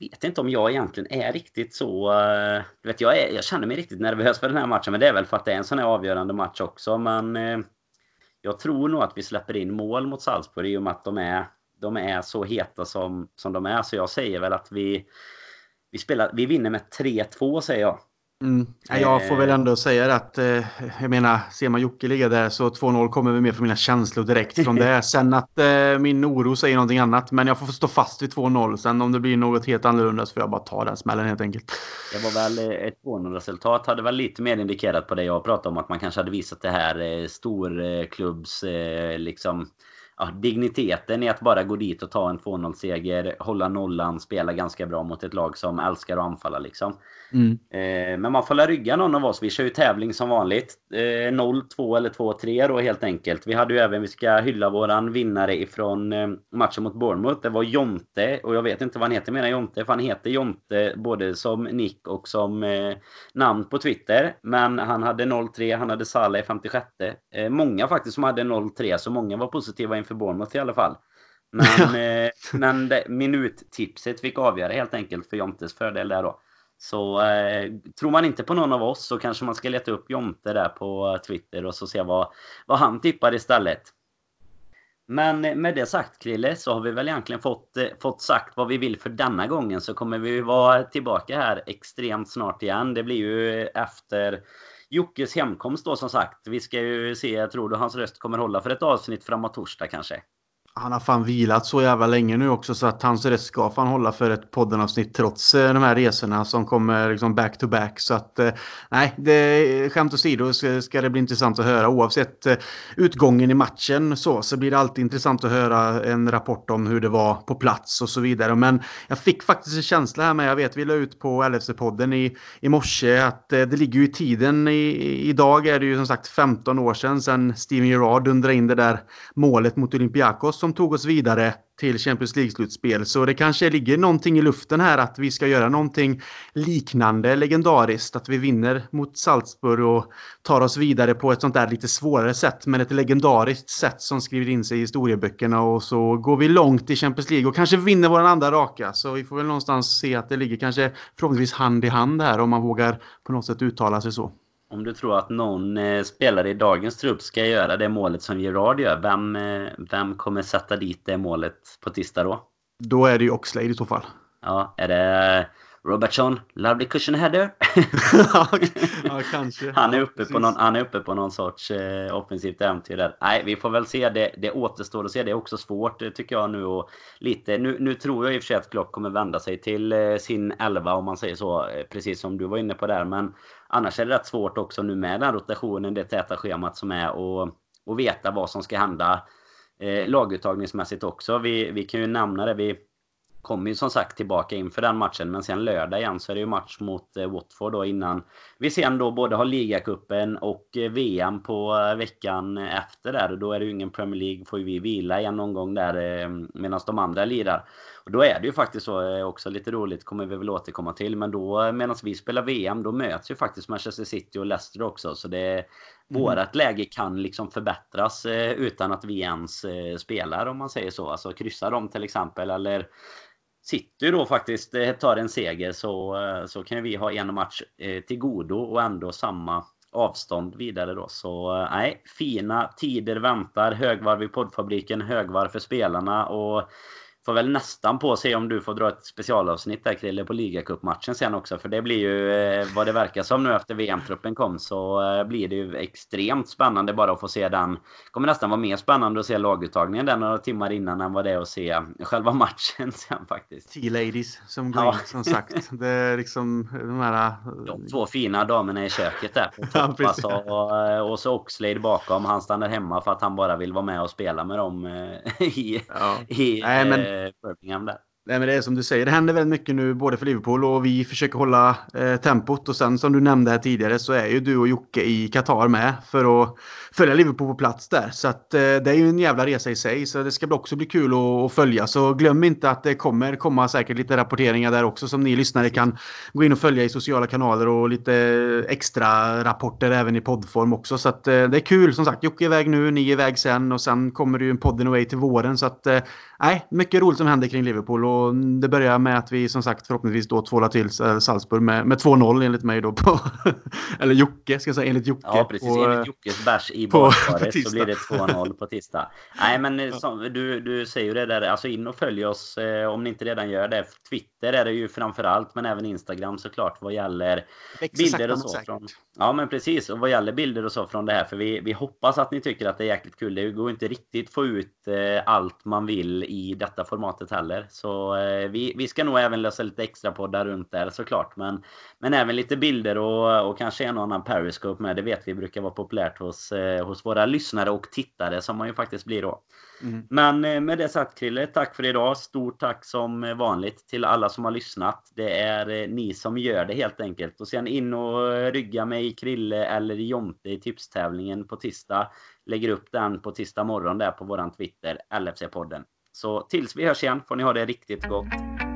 vet inte om jag egentligen är riktigt så... Eh, du vet, jag, är, jag känner mig riktigt nervös för den här matchen, men det är väl för att det är en sån här avgörande match också. Men eh, jag tror nog att vi släpper in mål mot Salzburg i och med att de är, de är så heta som, som de är. Så jag säger väl att vi, vi, spelar, vi vinner med 3-2, säger jag. Mm. Jag får väl eh. ändå säga att, eh, jag menar, ser man Jocke ligga där så 2-0 kommer väl mer från mina känslor direkt från det. Sen att eh, min oro säger någonting annat, men jag får stå fast vid 2-0. Sen om det blir något helt annorlunda så får jag bara ta den smällen helt enkelt. Det var väl ett 2-0-resultat hade väl lite mer indikerat på det jag pratade om, att man kanske hade visat det här storklubbs, liksom ja, digniteten i att bara gå dit och ta en 2-0-seger, hålla nollan, spela ganska bra mot ett lag som älskar att anfalla. Liksom. Mm. Eh, men man får la rygga någon av oss. Vi kör ju tävling som vanligt. Eh, 0-2 eller 2-3 då helt enkelt. Vi hade ju även, vi ska hylla våran vinnare ifrån eh, matchen mot Bournemouth. Det var Jonte och jag vet inte vad han heter menar Jonte. För han heter Jonte både som nick och som eh, namn på Twitter. Men han hade 0-3, han hade Salah i 56. Eh, många faktiskt som hade 0-3 så många var positiva inför Bournemouth i alla fall. Men, eh, men det, minuttipset fick avgöra helt enkelt för Jontes fördel där då. Så eh, tror man inte på någon av oss så kanske man ska leta upp Jonte där på Twitter och så se vad, vad han tippar istället. Men med det sagt Krille så har vi väl egentligen fått, eh, fått sagt vad vi vill för denna gången. Så kommer vi vara tillbaka här extremt snart igen. Det blir ju efter Jockes hemkomst då som sagt. Vi ska ju se, jag tror du hans röst kommer hålla för ett avsnitt framåt torsdag kanske han har fan vilat så jävla länge nu också så att hans röst ska fan hålla för ett poddenavsnitt trots eh, de här resorna som kommer liksom back to back. Så att eh, nej, det, skämt åsido ska, ska det bli intressant att höra oavsett eh, utgången i matchen så, så blir det alltid intressant att höra en rapport om hur det var på plats och så vidare. Men jag fick faktiskt en känsla här med, jag vet vi la ut på LFC-podden i, i morse att det ligger ju i tiden. I, idag är det ju som sagt 15 år sedan sedan Steven Gerrard dundrade in det där målet mot Olympiakos som tog oss vidare till Champions League-slutspel. Så det kanske ligger någonting i luften här att vi ska göra någonting liknande legendariskt. Att vi vinner mot Salzburg och tar oss vidare på ett sånt där lite svårare sätt. Men ett legendariskt sätt som skriver in sig i historieböckerna. Och så går vi långt i Champions League och kanske vinner vår andra raka. Så vi får väl någonstans se att det ligger kanske förhoppningsvis hand i hand här om man vågar på något sätt uttala sig så. Om du tror att någon eh, spelare i dagens trupp ska göra det målet som Gerard gör, vem, eh, vem kommer sätta dit det målet på tisdag då? Då är det ju Oxlade i så fall. Ja, är det Robertson, lovely cushion header. ja, kanske. Han är, uppe på någon, han är uppe på någon sorts eh, offensivt äventyr där. Nej, vi får väl se. Det, det återstår att se. Det är också svårt eh, tycker jag nu. Och lite, nu, nu tror jag i och för sig att Klopp kommer vända sig till eh, sin elva om man säger så. Precis som du var inne på där. Men annars är det rätt svårt också nu med den rotationen, det täta schemat som är. Och, och veta vad som ska hända eh, laguttagningsmässigt också. Vi, vi kan ju nämna det. Vi, kommer ju som sagt tillbaka inför den matchen. Men sen lördag igen så är det ju match mot eh, Watford då innan vi sen då både har ligacupen och eh, VM på eh, veckan efter där. Och då är det ju ingen Premier League. Får ju vi vila igen någon gång där eh, medan de andra lirar. Och då är det ju faktiskt så också lite roligt kommer vi väl återkomma till. Men då medan vi spelar VM då möts ju faktiskt Manchester City och Leicester också. Så det mm. Vårat läge kan liksom förbättras utan att vi ens spelar om man säger så. Alltså kryssa dem till exempel eller City då faktiskt eh, tar en seger så, eh, så kan vi ha en match eh, till godo och ändå samma avstånd vidare då. Så nej, fina tider väntar. Högvarv i poddfabriken, högvarv för spelarna och Får väl nästan på se om du får dra ett specialavsnitt där Krille på ligacupmatchen sen också. För det blir ju eh, vad det verkar som nu efter VM-truppen kom så eh, blir det ju extremt spännande bara att få se den. kommer nästan vara mer spännande att se laguttagningen där några timmar innan än vad det är att se själva matchen sen faktiskt. T-ladies som går ja. in som sagt. Det är liksom de här... De två fina damerna i köket där på topp. ja, alltså, och, och så Oxlade bakom. Han stannar hemma för att han bara vill vara med och spela med dem i, ja. i Nej, men Eh, Birmingham där. Nej, men det är som du säger, det händer väldigt mycket nu både för Liverpool och vi försöker hålla eh, tempot. Och sen som du nämnde här tidigare så är ju du och Jocke i Qatar med för att följa Liverpool på plats där. Så att eh, det är ju en jävla resa i sig. Så det ska också bli kul att, att, följa. Så glöm inte att det kommer komma säkert lite rapporteringar där också som ni lyssnare kan gå in och följa i sociala kanaler och lite eh, extra rapporter även i poddform också. Så att eh, det är kul som sagt. Jocke är iväg nu, ni är iväg sen och sen kommer det ju en podden away till våren. Så att eh, nej, mycket roligt som händer kring Liverpool och det börjar med att vi som sagt förhoppningsvis då tvålar till Salzburg med, med 2-0 enligt mig då på, eller Jocke ska jag säga, enligt Jocke. Ja, precis. På, enligt Jockes bärs i badkaret så blir det 2-0 på tisdag. Nej, men eh, som, du, du säger ju det där, alltså in och följ oss eh, om ni inte redan gör det. Twitter är det ju framför allt, men även Instagram såklart vad gäller bilder och så. Från, ja, men precis. Och vad gäller bilder och så från det här, för vi, vi hoppas att ni tycker att det är jäkligt kul. Det går inte riktigt få ut eh, allt man vill i detta formatet heller. Så eh, vi, vi ska nog även lösa lite extra poddar runt där såklart. Men, men även lite bilder och, och kanske en och annan periscope med. Det vet vi brukar vara populärt hos, eh, hos våra lyssnare och tittare som man ju faktiskt blir då. Mm. Men eh, med det sagt Krille, tack för idag. Stort tack som eh, vanligt till alla som har lyssnat. Det är eh, ni som gör det helt enkelt. Och sen in och rygga mig Krille eller Jonte i tipstävlingen på tisdag. Lägger upp den på tisdag morgon där på våran Twitter, LFC-podden. Så tills vi hörs igen får ni ha det riktigt gott.